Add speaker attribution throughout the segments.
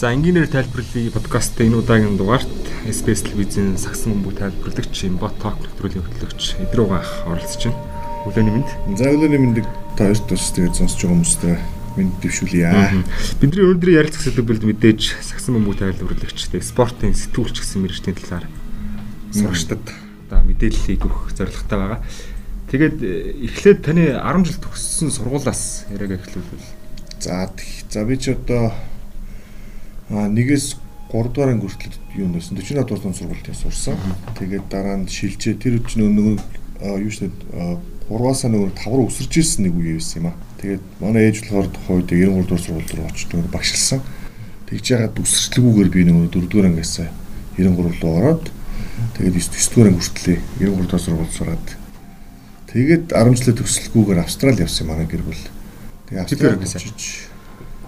Speaker 1: За энгийнээр тайлбарлалын подкаст энэ удаагийн дугаарт SBS телевизийн сагсан бөмбөг тайлбарлагч Bot Talk нэвтрүүлгийн хөтлөгч Идрүү гаах оролцож байна. Өглөөний мэнд.
Speaker 2: За өглөөний мэнд та хоёрт бас тэгээд сонсож байгаа хүмүүстээ мэд дэвшүүлье.
Speaker 1: Бидний өнөөдрийн ярилцах сэдвүүд мэдээж сагсан бөмбөг тайлбарлагч тэгээд спортын сэтгүүлч гэсэн мэрэгчдийн талаар сурагчдад одоо мэдээллийг өгөх зорилготой байгаа. Тэгээд эхлээд таны 10 жил төгссөн сургуулаас яриаг эхлүүлвэл.
Speaker 2: За за би ч одоо нэгээс 3 дугаар анги хүртэл юу нөөсөн 40 дугаар сургуультын сурсан. Тэгээд дараа нь шилжээ тэр үчиг нөгөө юу шнэ 3-аас нөгөө 5 руу өсөрж ирсэн нэг үе байсан юм аа. Тэгээд манай ээж болохоор тухайн үед 93 дугаар сургууль руу очиж нөгөө багшилсан. Тэгж яагаад өсөрчлгүүгээр би нөгөө 4 дугаар ангиас 93 руу ороод тэгээд 9 дугаар анги хүртлээ 93 дугаар сургууль сураад тэгээд 10 жилээ төгсөлгүүгээр Австрали явсан манай гэр бүл.
Speaker 1: Тэгээд Австрали очиж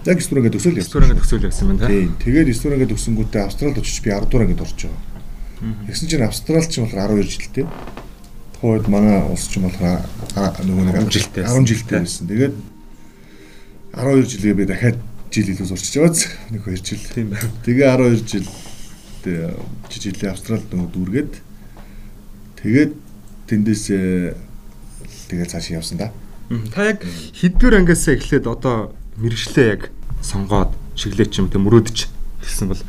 Speaker 2: Яг 9 дугаар ингээд төсөөл
Speaker 1: явсан. 9 дугаар ингээд төсөөл явсан байна
Speaker 2: тийм. Тэгээд 9 дугаар ингээд төгсөнгүүтээ Австралид очиж би 10 дугаар ингээд орж байгаа. Тэгсэн чинь Австрал ч болохоор 12 жилтэй. Тухайд манай улс ч болохоор нөгөө нэг 10 жилтэй 10 жилтэй байсан. Тэгээд 12 жилээ би дахиад жил илүү сурчиж байгааз нэг 2 жил. Тийм байна. Тэгээ 12 жил жилээ Австралид нөгөө дүүргээд тэгээд тэндээс тэгээд цааш явсан да.
Speaker 1: Та яг хэдвэр ангиас эхлээд одоо мэрэгчлээ яг сонгоод чиглэж юм тэг мөрөөдч гэсэн бол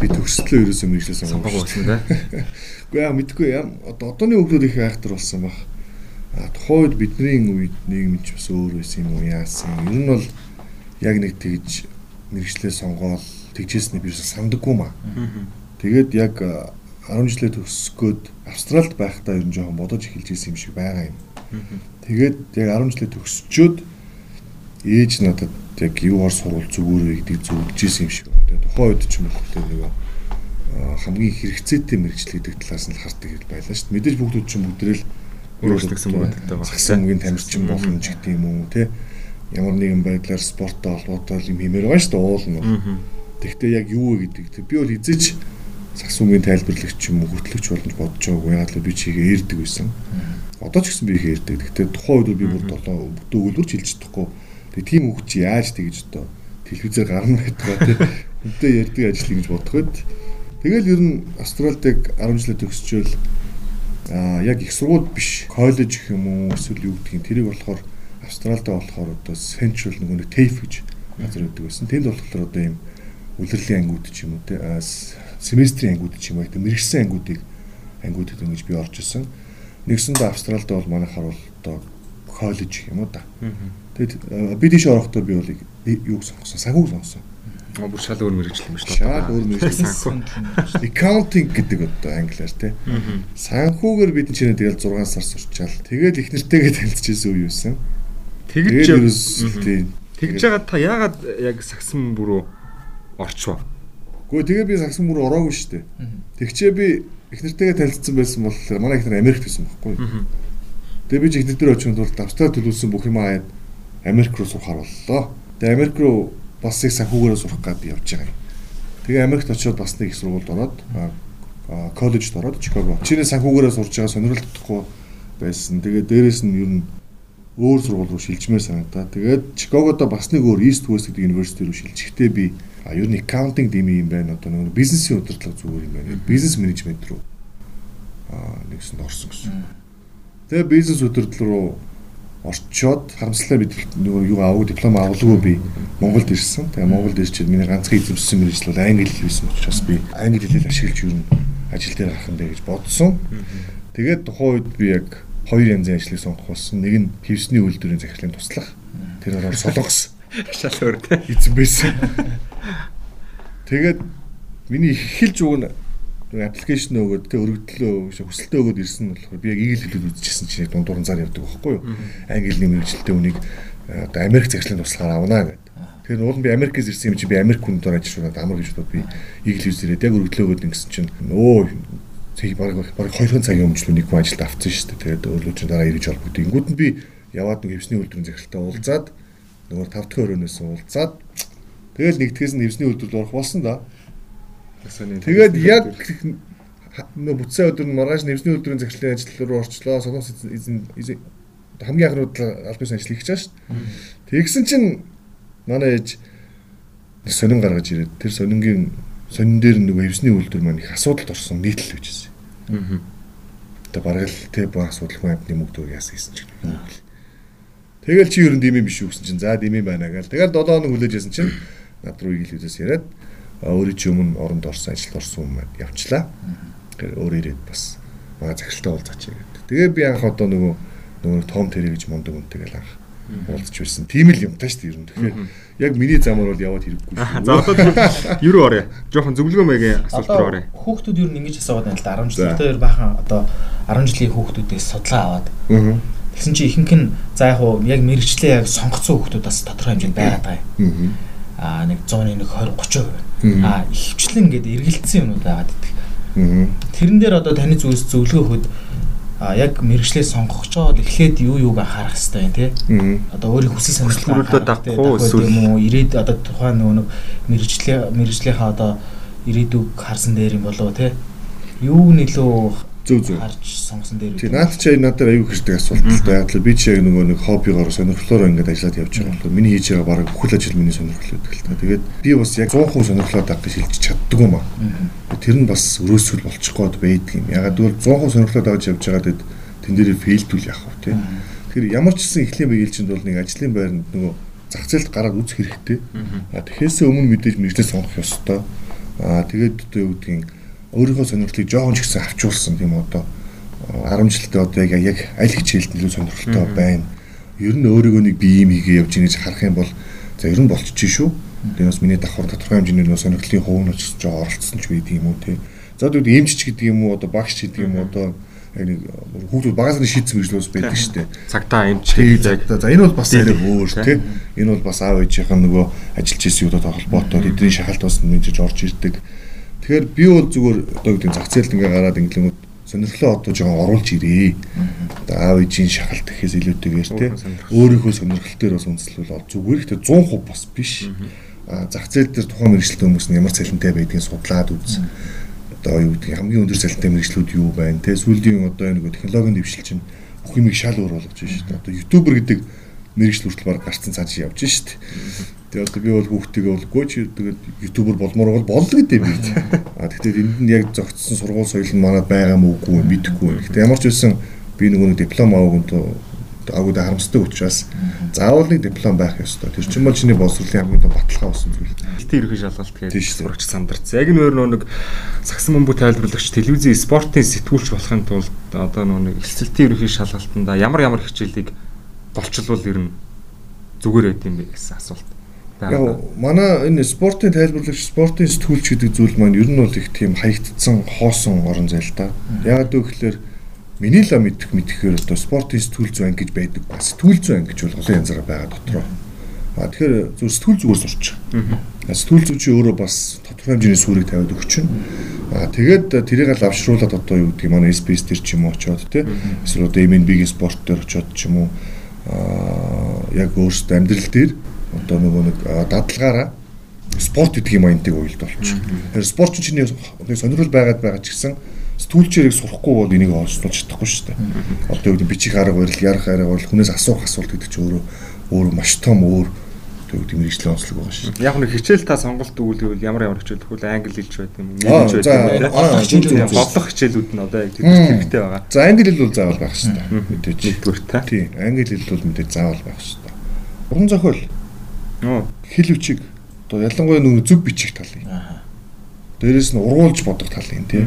Speaker 2: би төгсөлөө ерөөсөө мэрэгчлээ
Speaker 1: сонгоогүй болсон да.
Speaker 2: Үгүй яа мэдгүй яа одоо одооны хүмүүс их айхтар болсон баг. А тухайд бидний үед нийгэм ч бас өөр байсан юм уу яасан. Ер нь бол яг нэг тэгж мэрэгчлээ сонгоол тэгжсэн нь би сандаггүй маа. Тэгээд яг 10 жилээ төгсгөөд Австралид байхдаа ер нь жоохон бодож эхэлж исэн юм шиг байгаа юм. Тэгээд яг 10 жилээ төгсчөөд ээж надад яг юугаар сурвал зүгээр вэ гэдгийг зөвлөж исэн юм шиг байна. Тэгээ тухайн үед ч юм уу нөгөө хамгийн хэрэгцээтэй мэрэгжил гэдэг талаас нь хардаг хэл байлаа шүү дээ. Мэдээж бүгдүүд ч бүдрэл
Speaker 1: өөрчлөгсөн бодогтой
Speaker 2: байна. Сагсангийн тамирчин болно ч гэдэг юм уу те. Ямар нэгэн байдлаар спорттой холбоотой юм хэмээр байгаа шүү дээ уул нь. Тэгвэл яг юу вэ гэдэг. Би бол эзэж сагсангийн тайлбарлагч юм уу хөтлөгч болно бодож байгаагүй. Яг л би чигээ eerдэг байсан. Одоо ч гэсэн би их eerдэг. Тэгвэл тухайн үед би бүр долоо бүтэн өгүүлбэрч хэлж чадахгүй Тэгээ тийм чи яаж тэгж одоо телевизээр гарна гэдгаа тий. Үнтэй ярьдаг ажил гэж бодоход тэгэл ер нь Австралид 10 жилээ төгсчөөл аа яг их сургууль биш коллеж гэх юм уу эсвэл юу гэдгийг тэрийг болохоор Австралид болохоор одоо Central нөгөө нэг TAFE гэж газар үүдэг байсан. Тэнд болохоор одоо ийм үлрэлийн ангиуд ч юм уу те семестрийн ангиуд ч юм уу те мэрэгсэн ангиудыг ангиудад ингэж би орж исэн. Нэгсэндээ Австралид бол манайхаар бол одоо коллеж юм уу да. Тэгэд би тийш орохдоо би бол юуг сонгосон? Санхүүг сонгосон.
Speaker 1: Аа бүр шал өөр мэрэгжил юм шүү
Speaker 2: дээ. Шал өөр мэрэгжил санхүү. Accounting гэдэг одоо англиар тий. Санхүүгээр бид чинь тэгэл 6 сар сурчаал. Тэгэл их нэртэйгээ танилцчихсэн үе юусэн.
Speaker 1: Тэгж. Тэгж байгаа та яагаад яг сагсан бүрөө орчвоо?
Speaker 2: Гэхдээ тэгээ би сагсан бүр ороогүй шүү дээ. Тэгчээ би их нэртэйгээ танилцсан байсан бол манай их нар Америкт байсан байхгүй. Тэгээ би ч их нэр дээр очихын тулд Австрали төлөвлөсөн бүх юм аа Америк руу сурахаар боллоо. Тэгээ Америк руу бас их санхүүгээрээ сурах гээд явж байгаа юм. Тэгээ Америкт очиод бас нэг сургуульд ороод коллежд ороод Чикаго. Чиний санхүүгээрээ сурж байгаа сонирхолтой байсан. Тэгээ дээрэс нь ер нь өөр сургууль руу шилжмээр санагдаа. Тэгээд Чикагодо бас нэг өөр East West гэдэг университет рүү шилжихдээ би ер нь accounting дими юм байна. Одоо нэг бизнесийн удирдлага зүгээр юм байна. Бизнес менежмент рүү аа нэгсэнд орсон гэсэн. Тэгээ бизнес удирдлага руу орчоод харамслаа бид нөгөө юу авах диплом авалгүй би Монголд ирсэн. Тэгээ Монголд ирчихэд миний ганцхан эзэмшсэн мэрэгжил бол англи хэл байсан учраас би англи хэлээр ашиглаж юу ажил дээр гарах юм дэ гэж бодсон. Тэгээд тухайн үед би яг хоёр янзын ажлыг сонгох болсон. Нэг нь хевсний үйлдвэрийн захирлын туслах. Тэр ороор солонгос
Speaker 1: шал өөр
Speaker 2: эзэн байсан. Тэгээд миний эхэлж уг нь аппликейшн өгөөд тэ өргөдлөө хүсэлтээ өгөөд ирсэн нь болохоор би яг ийг л хэлээд үзчихсэн чинь дундуур зар явдаг байхгүй юу. Англи нэмэрчлэлтэй үнийг одоо Америк захирлын туслахаар авнаа гэдэг. Тэгэхээр уул нь би Америкээс ирсэн юм чи би Америк хүндээр ажиллаад амар гэж бодоод би ийг л үзэрээд яг өргөдлөө өгөөд ингэсэн чинь өө тэг баг баг 2 цагийн өмнө нэг хүн ажилд авцсан шүү дээ. Тэгээд өөрлөө чи дараа ирж холбогдсон. Ингүүд нь би яваад нэг хевсний үйлдвэрийн захиралтай уулзаад нөгөө 5 дахь өрөөнөөс уулзаад тэгэл нэгтгэс нь хевсний үйлдвэрт орох болсон да. Тэгээд яг нөө бүтсэн өдөр нь маргааш нэвсний өдрийн захирлын ажил руу орчлоо. Солонгос эзэн хамгийн анхнууд аль биесийн ажил хийж дээ. Тэгсэн чинь манай ээж сонин гаргаж ирээд тэр сонингийн сонин дээр нөгөө хевсний үйлдвэр маань их асуудалд орсон нийтлэл байжсэн. Аа. Тэгээ бараг л тэ баг асуудалгүй амтны мөнгө яасан гэсэн чинь. Тэгэл чи ер нь димэн биш үү гэсэн чинь за димэн байна гээл. Тэгэл 7 хоног хүлээж ясан чинь над руу игэлүүдээс яриад өөрийн чи өмнө оронд орсон ажилд орсон юм явчлаа. Тэгэхээр өөр ирээд бас маа захиралтай уулзаач гэдэг. Тэгээ би анх одоо нөгөө нөгөө том тэрэ гэж мундаг үнтэйгээл анх уулзч байсан. Тийм л юм таа шүү дээ ер нь. Тэгэхээр яг миний замаар бол яваад хэрэггүй шүү.
Speaker 1: За одоо юу орё? Жохон зөвлөгөө маягийн асуулт руу орё.
Speaker 3: Хүүхдүүд ер нь ингэж асууад байна л да 10 жилдээ бахан одоо 10 жилийн хүүхдүүдээс судалгаа аваад. Тэгсэн чи ихэнх нь за яг уу яг мэрэгчлээ яг сонгоцсон хүүхдүүд бас тодорхой хэмжээнд байгаад байгаа юм. Аа нэг 100-ны нэг 20 30%. Аа ихвчлэн ингээд эргэлдсэн юмнууд байгаад идэх. Тэрэн дээр одоо таны зүйлс зөвлөгөө өгөхөд а яг мэрэгчлээ сонгох ч жоод эхлээд юу юуг анхаарах хэрэгтэй юм тий. Одоо өөрийн хүсэл
Speaker 1: сонирхлоо дагах уу
Speaker 3: эсвэл юм уу ирээд одоо тухайн нөгөө нэг мэрэгчлээ мэрэгжлийнхаа одоо ирээдүг харсан дээр юм болов тий. Юу нэлөө
Speaker 2: Зөв зөв.
Speaker 3: Харж сонгосон дээр.
Speaker 2: Тийм наад чи надад аюу хэрэгтэй асуулт л да. Яг л би чи яг нөгөө нэг хоббигоор сонирхлоор ингээд ажиллаад явж байгаа болохоор миний хийж байгаа баг бүхэл ажил миний сонирхол байдаг л та. Тэгээд би бас яг 100% сонирхлоод авах гэж хэлж чаддгүй юм аа. Тэр нь бас өрөөсгөл болчих гээд байдаг юм. Ягаад гэвэл 100% сонирхлоод авч явж байгаа гэд тэн дээр фейлдүүл яах вэ тий. Тэгэхээр ямар ч гэсэн эхлэн биелжинд бол нэг ажлын байранд нөгөө зах зээлд гараад үзэх хэрэгтэй. А тэгэхээр өмнө мэдээж мэрэгчлээ сонгох ёстой. А тэгээд одоо юу гэдгийг өөрийнхөө сонирхлыг жоохон ч гэсэн авчулсан тийм одоо 10 жилдээ одоо яг яг аль хичээлд нэлээд сонирхолтой байна. Ер нь өөрийгөө нэг бие юм хийгээ явж ингэж харах юм бол за ер нь болчих шүү. Тэгээ бас миний давхар тодорхой хэмжээний нөө сонирхлын хувь нь ч жоо оролцсон ч байдаг юм уу тий. За тэгвэл эмчч гэдэг юм уу одоо багш гэдэг юм уу одоо яг нэг хүүхдүүд багаас нь шийдсэн мэтлээс байдаг шүү дээ.
Speaker 1: Цагтаа эмч гэдэг.
Speaker 2: За энэ бол бас арай өөр тий. Энэ бол бас аав ээжийнхэн нөгөө ажиллаж исэн юудад холбоотой эдний шахалт бас мэдээж орж ирдэг Тэгэхээр би бол зүгээр одоо гэдэг зах зээлд ингээ гараад инглингүүд сонирхлоо одоо жоохон оруулж ирээ. Одоо аав ээжийн шахалт гэхээс илүүтэйгээр те өөрийнхөө сонирхол дээр бас үндэслэл зүгээр ихтэй 100% бас биш. Зах зээл дээр тухайн мэрэгчлээ хүмүүс нь ямар цалинтай байдгийг судлаад үз. Одоо юу гэдэг хамгийн өндөр цалинтай мэрэгчлүүд юу байна те сүүлийн одоо энэ технологийн дэвшил чинь бүх юмыг шал өөр болгож байна шүү дээ. Одоо ютубер гэдэг мэрэгжил хүртэл баг гарцсан цааш явж шүү дээ. Тэгээ одоо би бол хүүхдтэйгээ бол гооч тэгээд ютубер болмоор бол болно гэдэг би. А тэгэхээр энд нь яг зөгцсөн сургууль соёл нь манад байгаа мó үгүй мэдэхгүй. Гэхдээ ямар ч үсэн би нөгөө нэг диплом аваагүй агууд харамсдаг учраас заавал нэг диплом байх ёстой. Тэр чинь бол чиний боловсролын хамгийн баталгаа болсон зүйл.
Speaker 1: Илтийн ерхий шалгалт гэдэг сурагч сандарч. Яг нь өөр нэг сагсан бөмбөг тайлбарлагч телевизийн спортын сэтгүүлч болохын тулд одоо нэг эсэлтийн ерхий шалгалтанда ямар ямар хичээлийг болчлвол ер нь зүгээр байд юм бэ гэсэн асуулт.
Speaker 2: Яг манай энэ спортын тайлбарлагч, спортын сэтгүүлч гэдэг зүйл маань ер нь бол их тийм хаягдсан, хоосон орон зай л да. Яг гэвэл миний л мэдэх мэдхээр одоо спортын сэтгүүл зүйн гэж байдаг ба сэтгүүл зүйн гэж бол олон янзаар байгаа дотроо. А тэгэхээр зөв сэтгүүл зүгээр сурч. Сэтгүүл зүй чи өөрөө бас тодорхой хэмжээний сүрийг тавиад өгч чинь. А тэгээд тэрийг лавшруулад одоо юу гэдэг манай SPS төр ч юм уу очоод тий. Эсвэл одоо MNB-гийн спорт төр очоод ч юм уу а яг өөрсдөө амьдрал дээр одоо нөгөө нэг дадлагаараа спорт гэдэг юм аянтыг уйлд болчих. Тэгэхээр спорт чинь нэг сонирхол байгаад байгаа ч гэсэн сэтгүүлчээрийг сурахгүй бол энийг олжуулж чадахгүй шүү дээ. Одоо юу бичих арга барил, ярах арга барил, хүнээс асуух асуулт гэдэг чинь өөрөө өөр маш том өөр гэдэг мэрэгжлийн онцлог байгаа шүү.
Speaker 1: Яг нэг хичээл та сонголт өгүүлвэл ямар ямар хичээл өгвөл англи хэлж байд юм, нэлж байд юм. Бодлого хичээлүүд нь одоо яг тэдгээр хэрэгтэй байгаа.
Speaker 2: За англи хэл бол заавал байх шүү дээ. Мэдээж.
Speaker 1: Нэгдүгээр та.
Speaker 2: Тийм, англи хэл бол мэдээж заавал байх шүү дээ. Уран зохиол хэл үчиг одоо ялангуяа нөгөө зөв бичих талын. Дээрээс нь ургуулж бодох талын тий.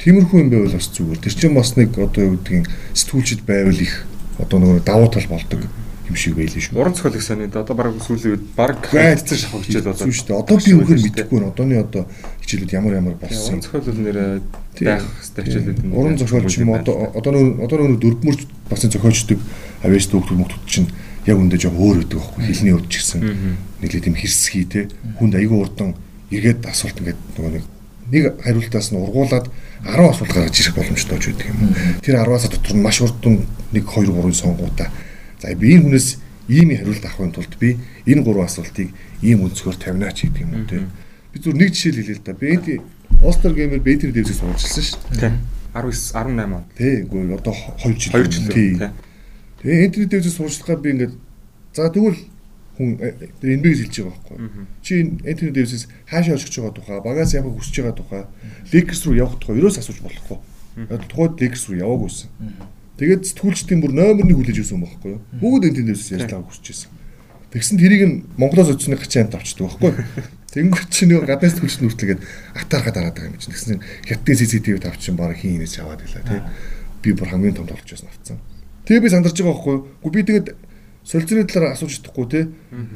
Speaker 2: Тиймэрхүү юм байвал бас зүгээр. Тэр чинь бас нэг одоо юу гэдгийг сэтгүүлчд байвал их одоо нөгөө давуу тал болдог юм шиг байлээ шүү.
Speaker 1: Уран зохиолыг санаад одоо баг сүүлийн үед баг хайцсан шахах хичээл
Speaker 2: болоо. Шүү дээ. Одоо би үгээр мэдэхгүй нэ. Одооны одоо хичээлүүд ямар ямар болсон.
Speaker 1: Уран зохиол бол нэрээ байх хэвээр хичээлүүд
Speaker 2: юм. Уран зохиол ч юм одоо одоо нөгөө одоо нөгөө дөрвмөрч бас зохиолчдөг авьяас төгтөг мөхтөд чинь яг үндэ жоо өөр өгдөг байхгүй хэлний өд ч гэсэн нэглээ тийм хэрсгий те хүнд айгүй урдан эргээд асуулт ингээд нөгөө нэг нэг хариултаас нь ургуулад 10 асуулт гаргаж ирэх боломжтой ч гэдэг юм. Тэр 10-аас дотор нь маш урдан 1 2 3-ын сонгуудаа. За би энэ хүнээс ийм хариулт авахын тулд би энэ гурван асуултыг ийм өнцгөр тавина ч гэдэг юм уу те. Би зүгээр нэг жишээл хэлээ л да. Би Остер геймер Бэтер дэвсийг сурчилсан шүү
Speaker 1: дээ. 19 18 он.
Speaker 2: Тий, үгүй одоо 2 жил.
Speaker 1: 2 жил.
Speaker 2: Тий. Тэгээ энтри дэвсийг сурчлахаар би ингээд за тэгвэл хүн NBA-с хэлж байгаа байхгүй. Чи Энтони Дэвисээс хаашаа очих байгаа тухай, багаас явах хүсэж байгаа тухай, Lakers руу явах тухай ерөөс асууж болохгүй. Тухайд Lakers руу яваагүйсэн. Тэгээд сэтгүүлчдийн бүр номер 1 хүлээж өгсөн байхгүй юу? Бүгд Энтони Дэвисээс ярьж авах хүсэж байсан. Тэгсэн тэрийг нь Монголоос очсны гачаанд авчдаг байхгүй. Тэнгүүт чи нэг гаднаас төлч нүртлгээд атаархад дараад байгаа юм чинь. Тэгсэн хятадын CCTV тавьчихсан баг хин инээс аваад гэлээ тий. Би бүр хамгийн том толж байсан авцсан. Тэгээ би сандарч байгаа байхгүй. Гү би тэгээд солилцооны талаар асууж чадахгүй тий.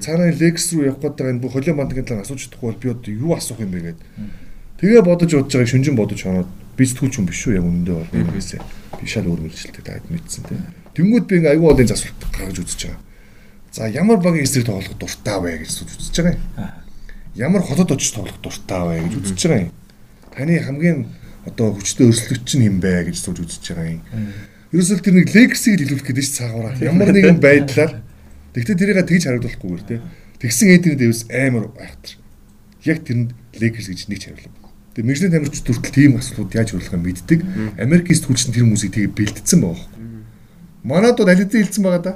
Speaker 2: Цаанаа лекс руу явах гэдэг энэ бүх холио мандгийн талаар асууж чадахгүй бол би одоо юу асуух юм бэ гээд. Тэгээ бодож бодож байгааг шүнжин бодож хоноод би сэтгүүлч юм биш шүү яг үнэндээ бол юм хийсэн. Би шал өөр мэрэгчлээ даад мэдсэн тий. Тэнгүүд би ингээ аюу болын асуулт гаргаж үзэж байгаа. За ямар багийн эсрэг тоглох дуртай вэ гэж үзэж байгаа юм ямар хотод очиж тоглох дуртай вэ гэж үзэж байгаа юм. Таны хамгийн одоо хүчтэй өрсөлдөгч нь юм бэ гэж сууж үзэж байгаа юм. Ерөөсөө тэр нэг гэж хэлүүлэх гэдэг чинь цаагаараа. Ямар нэгэн байдлаар тэгтээ тэрийг тэгж хариулахгүйгээр те. Тэгсэн эдний дэвс амар айхтар. Яг тэрэнд legacy гэж нэг хариулав. Тэгээ мэржлийн тамирчид хүртэл тийм асуудлууд яаж хариулахыг мэддэг. Америкийн сэтгүүлч нь тэр хүмүүсийг тэгээ бэлдсэн байгаа. Манад бол аль хэдийн хэлсэн байгаа да.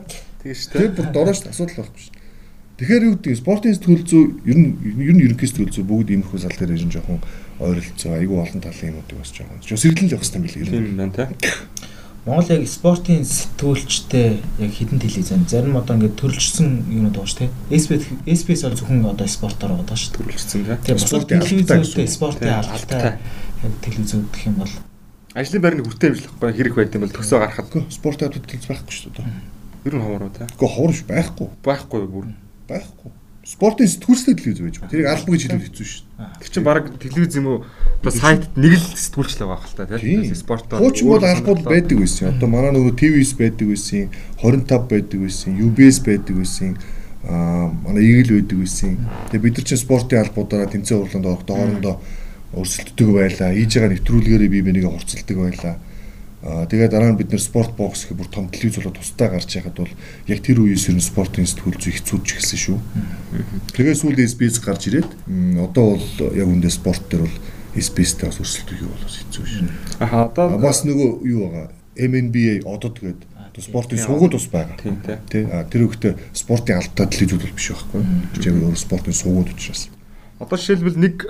Speaker 2: Тэгээ шүү дээ. Тэр бүр дороо шүү асуудал байхгүй шүү. Тэгэхээр юу гэдэг спортын сэтгүүл зүй ер нь ер нь ерөнхий сэтгүүл зүй бүгд иймэрхүү сал дээр ирэн жоохон ойролцоо айгүй олон талын юмуудыг бас жоохон сэргэлэн л явах хэрэгтэй мэл ер нь. Тийм байна тий.
Speaker 3: Монгол яг спортын сэтгүүлчтэй яг хідэн телевизэн зарим одоо ингээд төрөлжсөн юмуд шүү дээ. SBS SBS бол зөвхөн одоо спортоор байгаа шүү дээ.
Speaker 1: Төрөлжсөн
Speaker 3: тийм. Спортын телевизүүдтэй спортын албатай телевизүүд гэх юм бол
Speaker 1: ажлын байрны хүртээ хэмжлэхгүй хэрэг байд юм бол төсөө гарахад
Speaker 2: спортын хөтөлбөр байхгүй шүү дээ.
Speaker 1: Ер нь ховор уу те.
Speaker 2: Гэхдээ ховор биш байхгүй.
Speaker 1: Байхгүй бүр
Speaker 2: байхгүй. Спортын сэтгүүлчтэй телевиз байж байгаа. Тэрийг албан гэж хэлвэл хэцүү шүү
Speaker 1: дээ. Тэр чинь баг телевиз юм уу? Одоо сайтд нэг л сэтгүүлч л байгаа хэл та тийм.
Speaker 2: Спортоор. Хуучин бол албан байдаг байсан. Одоо манай нөгөө ТV-с байдаг байсан, 25 байдаг байсан, UBS байдаг байсан аа манай игэл байдаг байсан. Тэгээ бид нар чинь спортын албуудаараа тэмцээн урланд орохдоо хоорондоо өрсөлддөг байлаа. Хийж байгаа нэвтрүүлгээрээ бие бинийгээ хурцлдаг байлаа. Аа тэгээ дараа нь бид нэр спорт бокс гэх бүр том телевиз болоод тусдаа гарч яхад бол яг тэр үеэс ер нь спортын сэтгүүл зүй хэцүүдж эхэлсэн шүү. Тэгээ сүүлд SBS гарч ирээд одоо бол яг үндэ спорт төр бол SBS-тэй бас өрсөлдөх юу болоос хэцүү шүү.
Speaker 1: Аа одоо
Speaker 2: бас нөгөө юу байгаа MNBA одод гээд спортын суугууд бас байгаа. Тийм тий. А тэр үгтээ спортын албатай телевизүүд бол биш байхгүй. Тэр чинь өөр спортын суугууд учраас.
Speaker 1: Одоо жишээлбэл нэг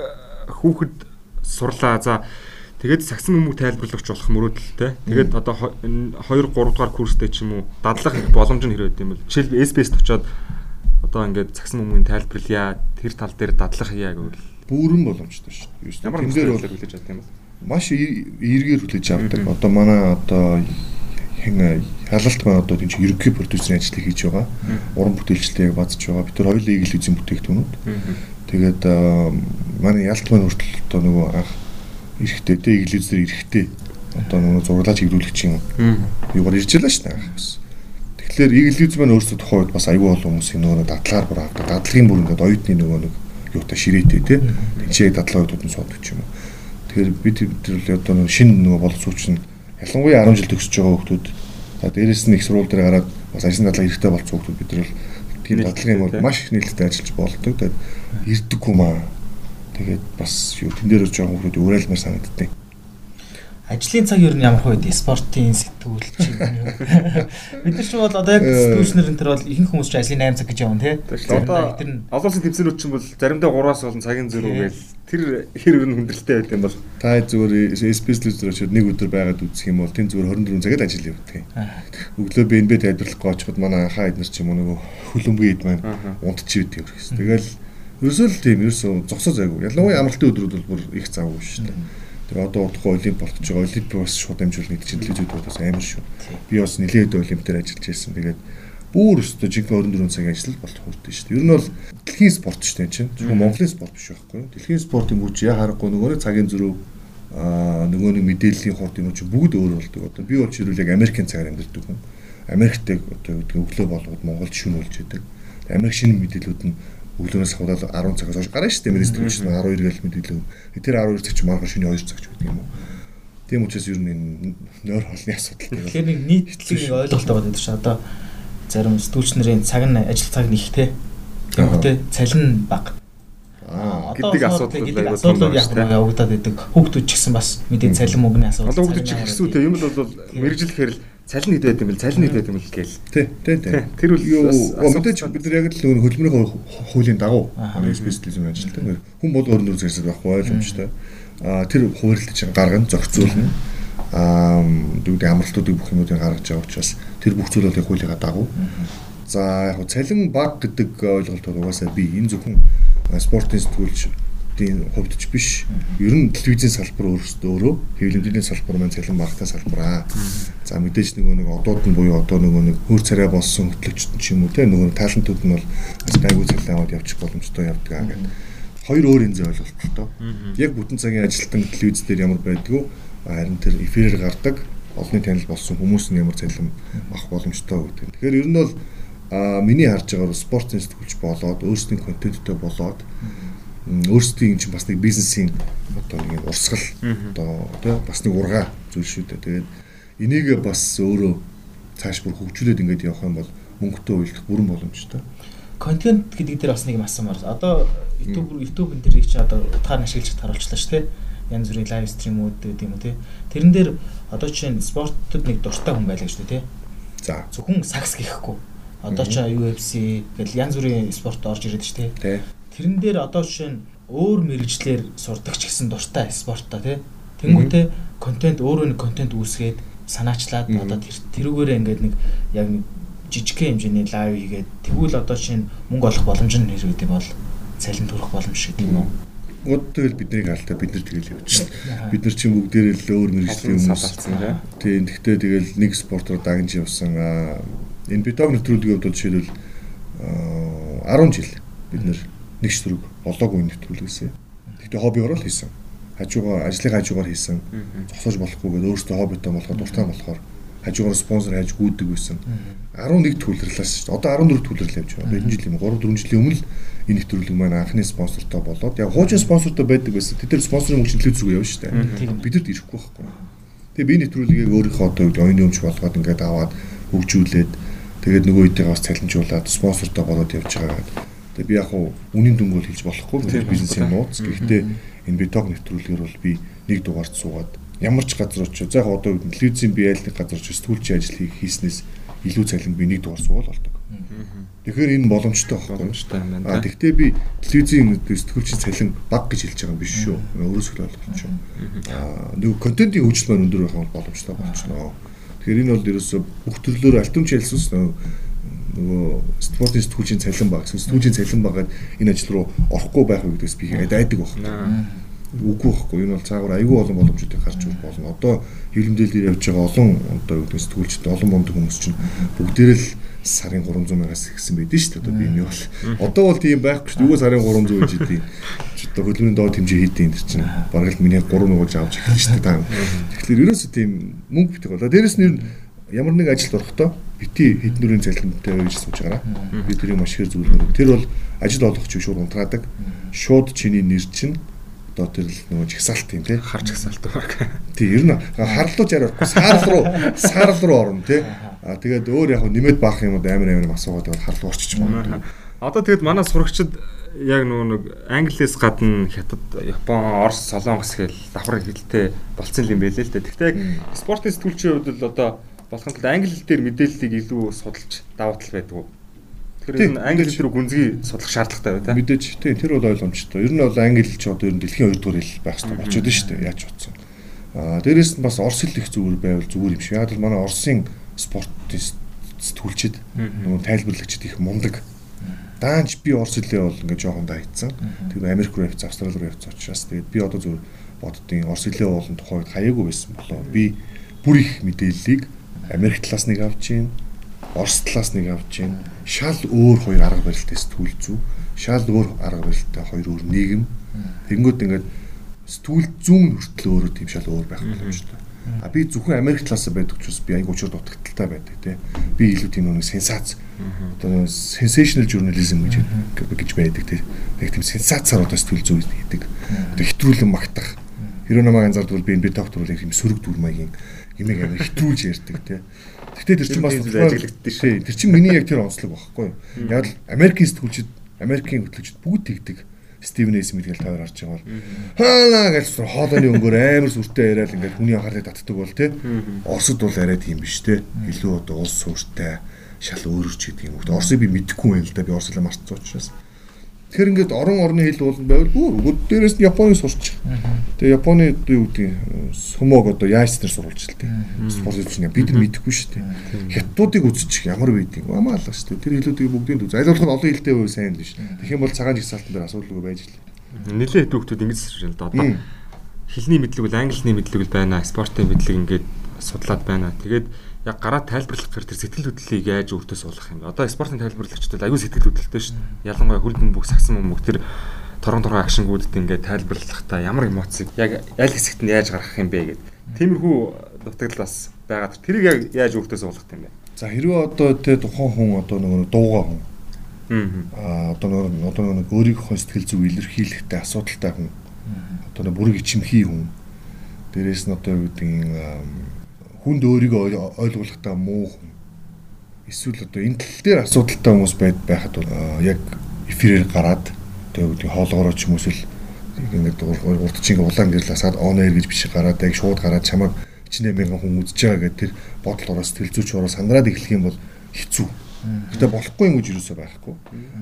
Speaker 1: хүүхэд сурлаа. За Тэгээд сагсан өмг тайлбарлагч болох мөрөөдөлтэй. Тэгээд одоо 2 3 дугаар курстэй ч юм уу дадлах боломж нь хэрэг юм бол жишээл SBS-т очоод одоо ингээд сагсан өмгийн тайлбарлая тэр тал дээр дадлах яа гэвэл
Speaker 2: бүрэн боломжтой шүү.
Speaker 1: Ямар тэн дээр бол хүлээж авдаг юм бол
Speaker 2: маш эргээр хүлээж авдаг. Одоо манай одоо хэн халалт маань одоо тийм ерөнхий продюсерийн ажлыг хийж байгаа. Уран бүтээлчлэлийг базж байгаа. Бид тэр хоёулаа игэл үзэн бүтээгдэхүүнүүд. Тэгээд манай ялт маань хүртэл одоо нөгөө анх эрэхтэй тэ иглизээр эрэхтэй одоо нөгөө зураглаж хөвлүүлэгчийн юугаар ирж ялаа дээ. Тэгэхээр иглиз маань өөрсдөө тухайн үед бас аюул олон хүмүүсийн нөгөө дадлагаар бүр авдаг. Дадлагын бүр ингээд оюутны нөгөө нэг юутай ширээтэй тий. Тэнцээ дадлага оюутууд нь суудаг юм. Тэгэхээр бид тэр одоо нөгөө шинэ нөгөө боловсруучч нь ялангуяа 10 жил төгсөж байгаа хүмүүс за дээрэс нь их сурвал дээр гараад бас ажлын дадлага эрэхтэй болсон хүмүүс бид нар тийм дадлагын бол маш их нээлттэй ажиллаж болдог. Тэгээд ирдэг юм аа Тэгээд бас юу тэн дээр жоохон хүмүүс уурайлмаар санагддаг.
Speaker 3: Ажлын цаг ер нь ямар хувь спортын сэтгүүлч юм. Бид нар ч бол одоо яг сэтгүүлчнэр энэ төр бол ихэнх хүмүүс ч ажлын 8 цаг гэж явна тий.
Speaker 1: Одоо олон улсын тэмцээнүүд ч бол заримдаа 3-аас болон цагийн зөрүү гээл тэр хэр ер нь хүндрэлтэй байт юм бол
Speaker 2: та зүгээр телевизээр очиод нэг өдөр байгаад үзэх юм бол тэн зүгээр 24 цагаад ажил юм. Өглөө БНБ тайлбарлах гоочход манай анхаа эднэр ч юм уу нөгөө хөлбөмбөгийн эд маань унтчихвд юм. Тэгэл Ерөөсөө л тийм ерөөсөө зогсоо зайгүй. Ялангуяа амралтын өдрүүд бол бүр их завгүй шүү дээ. Тэгээ одоо удахгүй олимп болох гэж байгаа. Олимп бас шууд амжуул нэг чинь телевизүүд бас амар шүү. Би бас нэлээд олимпиар ажиллаж байсан. Тэгээд бүр өстө жинхэнэ 24 цагийн ажил болох хүрдэ шүү дээ. Ер нь бол дэлхийн спорт шүү дээ чинь. Зөвхөн Монголын спорт биш байхгүй юу? Дэлхийн спортын мөч яа харахгүй нөгөө цагийн зөрүү аа нөгөө нэг мэдээллийн хурд юм чинь бүгд өөр болдог. Одоо би бол чирүүл яг Америкийн цагаар амьдардаг хүн. Америктэй одоо өглөө болгоод Монголд шөнө болж идэг. Америк шинэ мэдээлүүд нь өглөөнөөс хаваад 10 цагаас хойш гарна шүү дээ. Мэрис төвч 12 гээл мэдээлэл. Тэр 12 цаг чи маргааш шөнийн 2 цаг ч гэдэг юм уу. Тийм учраас ер нь энэ нойр холны асуудал.
Speaker 3: Тэгэхээр нэг нийтлэг нэг ойлголттой болоод шүү. Одоо зарим сэтгүүлч нарын цаг нь ажил цаг нэг те. Тэгэхдээ цалин бага.
Speaker 1: Аа гэдэг асуудал
Speaker 3: яг явагдаад байдаг. Хүүхдүүд ч гэсэн бас мэдээ цалин мөнгөний асуудал.
Speaker 1: Одоо хүүхдүүд ч ихсүү те юм л бол мэрэгжил гэхээр цалин хэд байт юм бэл цалин хэд байт юм бэл гээл.
Speaker 2: Тий, тий, тий.
Speaker 1: Тэр бол
Speaker 2: юу мэдээж бид нар яг л нөгөө хөдөлмөрийн хуулийн дагуу специализм ажилтдаг. Хүн бол өөр нөр зэрэг байхгүй ойлгомжтой. Аа тэр хуваарлаж гаргана, зохицуулна. Аа дүүдэд амралтуудыг бүх юмудыг гаргаж байгаа учраас тэр бүх зүйл бол яг хуулийнхаа дагуу. За яг цалин баг гэдэг ойлголт бол угаасаа би энэ зөвхөн спортын сэтгүүлч тийм хувьд ч биш. Ер нь телевизийн салбар өөрөөсөө өөрөө хэвлэмжийн салбар маань цалин багтаа салбар аа. За мэдээж нөгөө нэг одууд нь буюу одоо нөгөө нэг хөр царай болсон хөтлөгчд ч юм уу те нөгөө талантууд нь бол бас гайгүй цалин аваад явчих боломжтой явдаг аа гэдэг. Хоёр өөр энэ ойлголттой. Яг бүтэн цагийн ажилтан телевиз дээр ямар байдгүй харин тэр эфирээр гардаг олонний танил болсон хүмүүс нь ямар цалин авах боломжтой гэдэг. Тэгэхээр ер нь бол а миний харж байгаагаар спортын сэтгүүлч болоод өөрсдийн контенттэй болоод өөрсдийн чинь бас нэг бизнесийн одоо нэг урсгал одоо тий бас нэг ургаа зүйл шүү дээ. Тэгээд энийг бас өөрөө цааш бүр хөгжүүлээд ингээд явах юм бол мөнгөтэй уйлдах бүрэн боломжтой.
Speaker 3: Контент гэдэг дээр бас нэг юм асуумаар. Одоо YouTube YouTube энэ төрийг чи одоо утгаар ашиглаж харуулчлаа шүү дээ. Янз бүрийн лайв стримүүд гэдэг юм уу тий. Тэрэн дээр одоо чинь спортод нэг дуртай хүн байлаа шүү дээ тий. За зөвхөн сакс гэхгүй. Одоо ч UFC гэл янз бүрийн спорт орж ирээд шүү дээ. Тэрэн дээр одоо жишээ нь өөр мэрэгчлэр сурдаг ч гэсэн дуртай спортоо тий. Тэнгүүтээ контент өөрөө нэг контент үүсгээд санаачлаад одоо тэрүүгээрээ ингээд нэг яг жижигхэн хэмжээний лайв хийгээд тэгвэл одоо чинь мөнгө олох боломж нь хэрэг гэдэг бол цалин төрөх боломж шиг тийм үү?
Speaker 2: Год тэгэл биднийг хаалтаа бид нар тэгэл явчихна. Бид нар чинь бүгдээрээ л өөр мэрэгжлийн хүмүүс. Тийм. Тэгтээ тэгэл нэг спортоор дагнж явсан. Энэ битог нэвтрүүлгийн хувьд жишээлбэл 10 жил бид нар нэг шүрэг болоогүй нэвтрүүлгээсээ. Тэгтээ хоббигоор л хийсэн. Хажуугаар ажлын хажуугаар хийсэн. Зогсоож болохгүйгээд өөрөөсөө хоббитой болохоор дуртай болохоор хажуугаар спонсор хайж гүйдэг байсан. 11 төлөрлөөс шүү дээ. Одоо 14 төлөрлөл явж байгаа. Энэ жил юм 3 4 жилийн өмнө энэ нэвтрүүлэг маань анхны спонсортой болоод яг хуучин спонсортой байдаг байсан. Тэд нар спонсорын мөнгө төлөв зүг явна шүү дээ. Бидэд ирэхгүй байхгүй. Тэгээ би нэвтрүүлгийг өөрийнхөө одоо оюуны өмч болгоод ингээд аваад хөгжүүлээд тэгээд нөгөө үеийг бас цалинжуулаад спонсортой болоод явж байгаа гэдэг Тэгээ би яг хуу үнийн дүнг бол хэлж болохгүй бизнесийн нууц. Гэхдээ энэ биток нэвтрүүлгээр бол би нэг дугаард суугаад ямар ч газар очив. За яг одоо телевизийн би айлны газар очив сэтгүүлчийн ажил хийснээс илүү цалин би нэг дугаар суувал болдог. Тэгэхээр энэ боломжтой
Speaker 1: боломжтой юм
Speaker 2: байна. А тэгтээ би телевизийн сэтгүүлчийн цалин баг гэж хэлж байгаа юм биш шүү. Өөрөөсөө л ойлгож байна. А нөгөө контентын хөгжил маань өндөр байх нь боломжтой болчихно. Тэгэхээр энэ бол ерөөсө бүх төрлөөр альтумч ялсус нөгөө спортын сэтгүүлчийн цалин баг сэтгүүлчийн цалин багаад энэ ажил руу орохгүй байх вэ гэдгээс би айдаг байна. Үгүй байхгүй энэ бол цаагаар айгүй олон боломжуудыг гарч ирэх болно. Одоо хилэмдэл дээр явж байгаа олон одоо юу гэдэг сэтгүүлчд олон монд хүмүүс чинь бүгдээрээ л сарын 300 мянгаас ихсэн байдэн шүү дээ. Одоо би энэ бол одоо бол тийм байхгүй шүү дээ. Үгүй сарын 300 гэж. Чи одоо хөдөлмөрийн доод хэмжээ хийдیں энэ чинь бараг л миний 3 нугаж авч эхэлж шүү дээ. Тэгэхээр ерөөсөө тийм мөнгө битэг болоо. Дээрэс нь ямар нэг ажилд орохдоо бити хэдэн дөрвийн цалинтай гэж сууж байгаараа би тэрийг маш их зөвлөнө. Тэр бол ажил олох чинь шууд унтраадаг. Шууд чиний нэр чинь одоо тэр л нөгөө жагсаалт юм тий
Speaker 1: харж жагсаалт баг.
Speaker 2: Тий ер нь харлууж ярихгүй саарл руу саарл руу орно тий. А тэгээд өөр яг нэмээд баах юм уу амар амар асуугаад бол харлуу орчиж магадгүй.
Speaker 1: Одоо тэгээд манай сурагчид яг нөгөө нэг англиэс гадна хятад, Япон, Орос, Солонгос гэл давхар хэлтэй болцсон юм байлээ л дээ. Гэхдээ яг спортын сэтгүүлчийн хувьд л одоо болох нь англи хэл дээр мэдээллийг илүү судалж давуу тал байдаг уу? Тэгэхээр энэ англи хэл рүү гүнзгий судлах шаардлагатай бай та.
Speaker 2: Мэдээж тийм тэр бол ойлгомжтой. Ер нь бол англи хэл ч одоо ер нь дэлхийн 2 дугаар хэл байх хэрэгтэй болчиход шүү дээ. Яаж утсан. Аа дээрэс нь бас орос хэл их зүгээр байвал зүгээр юм шиг. Яг л манай Оросын спортын сэтгүүлчид нөгөө тайлбарлагчид их мундаг. Даанч би орос хэлээ бол ингээд жоохон дайцсан. Тэгээд Америк руу явц, Австрали руу явц учраас тэгээд би одоо зүгээр боддгийн орос хэлээ болон тухайд хаяагүй байсан болоо. Би бүр их мэдээллийг Америк талаас нэг авч гин, Орос талаас нэг авч гин. Шал өөр хоёр арга барилтай сэтгүүл зүү. Шал өөр арга барилтай хоёр өөр нийгэм. Тэнгүүд ингээд сэтгүүл зүүн хүртэл өөрөө тийм шал өөр байх боломжтой. А би зөвхөн Америк талаас байдаг ч бас би айгуу учир дутагдaltaй байдаг тий. Би илүү тийм нэг сенсац одоо sensational journalism гэж гэж байдаг тий. Яг тийм сенсацаар одоо сэтгүүл зүй хийдэг. Одоо хэтрүүлэн магтах. Анзаард бол би энэ би яг тийм сөрөг дүр юмэг амар хитрүүлж ярьдаг тий. Гэхдээ тэр чинь бас
Speaker 1: ажиглагддаг
Speaker 2: шээ. Тэр чинь миний яг тэр онцлог багхгүй юу. Яг л Америкийн сэтгүүлчид, Америкийн хөтлөгчд бүгд тэгдэг. Стивен Эйс мэдгээл тойр харж байгаа бол хаалаа гэж хоолойны өнгөөр амар сүртэй яриад ингээд хүний анхаарлыг татдаг бол тий. Оросд бол арай тийм биш тий. Илүү одоо улс суурьтай шал өөрөж гэдэг юм. Оросыг би мэдэхгүй байл л да. Би орсолоо марцсан учраас. Тэгэхээр ингээд орон орны хэл бол байвал бүр өд дээрээс нь Японыг сурч. Тэгээ Японы юу гэдэг сумог одоо яаж тэр сурулж л тээ. Спорт чинь бид мэдэхгүй шүү дээ. Хятадуудыг үзчих ямар байдгийг амаа алга шүү дээ. Тэр хэлүүдийг бүгдийг үз. Аль болох олон хэлтэй байв сайн л биш. Тэгэх юм бол цагаан жигсаалтан дээр асуудалгүй байж л.
Speaker 1: Нилээ хэд хүүхдүүд ингэж шил одоо хэлний мэдлэг бол англиний мэдлэг бол байна. Спортын мэдлэг ингээд судлаад байна. Тэгээд яг гараа тайлбарлах гэхээр тэр сэтгэл хөдлөлийг яаж өөртөө суулгах юм бэ? Одоо спортын тайлбарлагчдад аюу сэтгэл хөдлөлтэй шүү дээ. Ялангуяа хөрдөн бүх сагсан бөмбөг тэр торон торон акшнгуудад ингээд тайлбарлахдаа ямар эмоцийг яг аль хэсэгт нь яаж гаргах юм бэ гэдэг. Тиймэрхүү дутагдал бас байгаа. Тэрийг яг яаж өөртөө суулгах юм бэ?
Speaker 2: За хэрвээ одоо тэ тухайн хүн одоо нөгөө дуугаа хүн Аа одоо нөгөө одоо нөгөө өөрийнхөө сэтгэл зүг илэрхийлэхтэй асуудалтай хүн. Одоо нөгөө бүрэг ичимхий хүн. Дээрээс нь одоо юу гэдэг хүнд өөрийгөө ойлгуулахтаа муу хүн эсвэл одоо энэ тал дээр асуудалтай хүмүүс байд байхад яг эфирээр гараад одоо юу гэдэг хоолгороо ч юм уу эсвэл ингээд урдчинг улаан гэрласаад on air гэж биш гараад яг шууд гараад чамайг 1 мянган хүн үзэж байгаа гэдэг тэр бодол сэтгэл зүйч ороо сандраад эхлэх юм бол хэцүү. Гэтэ болохгүй юм гэж юусоо байхгүй.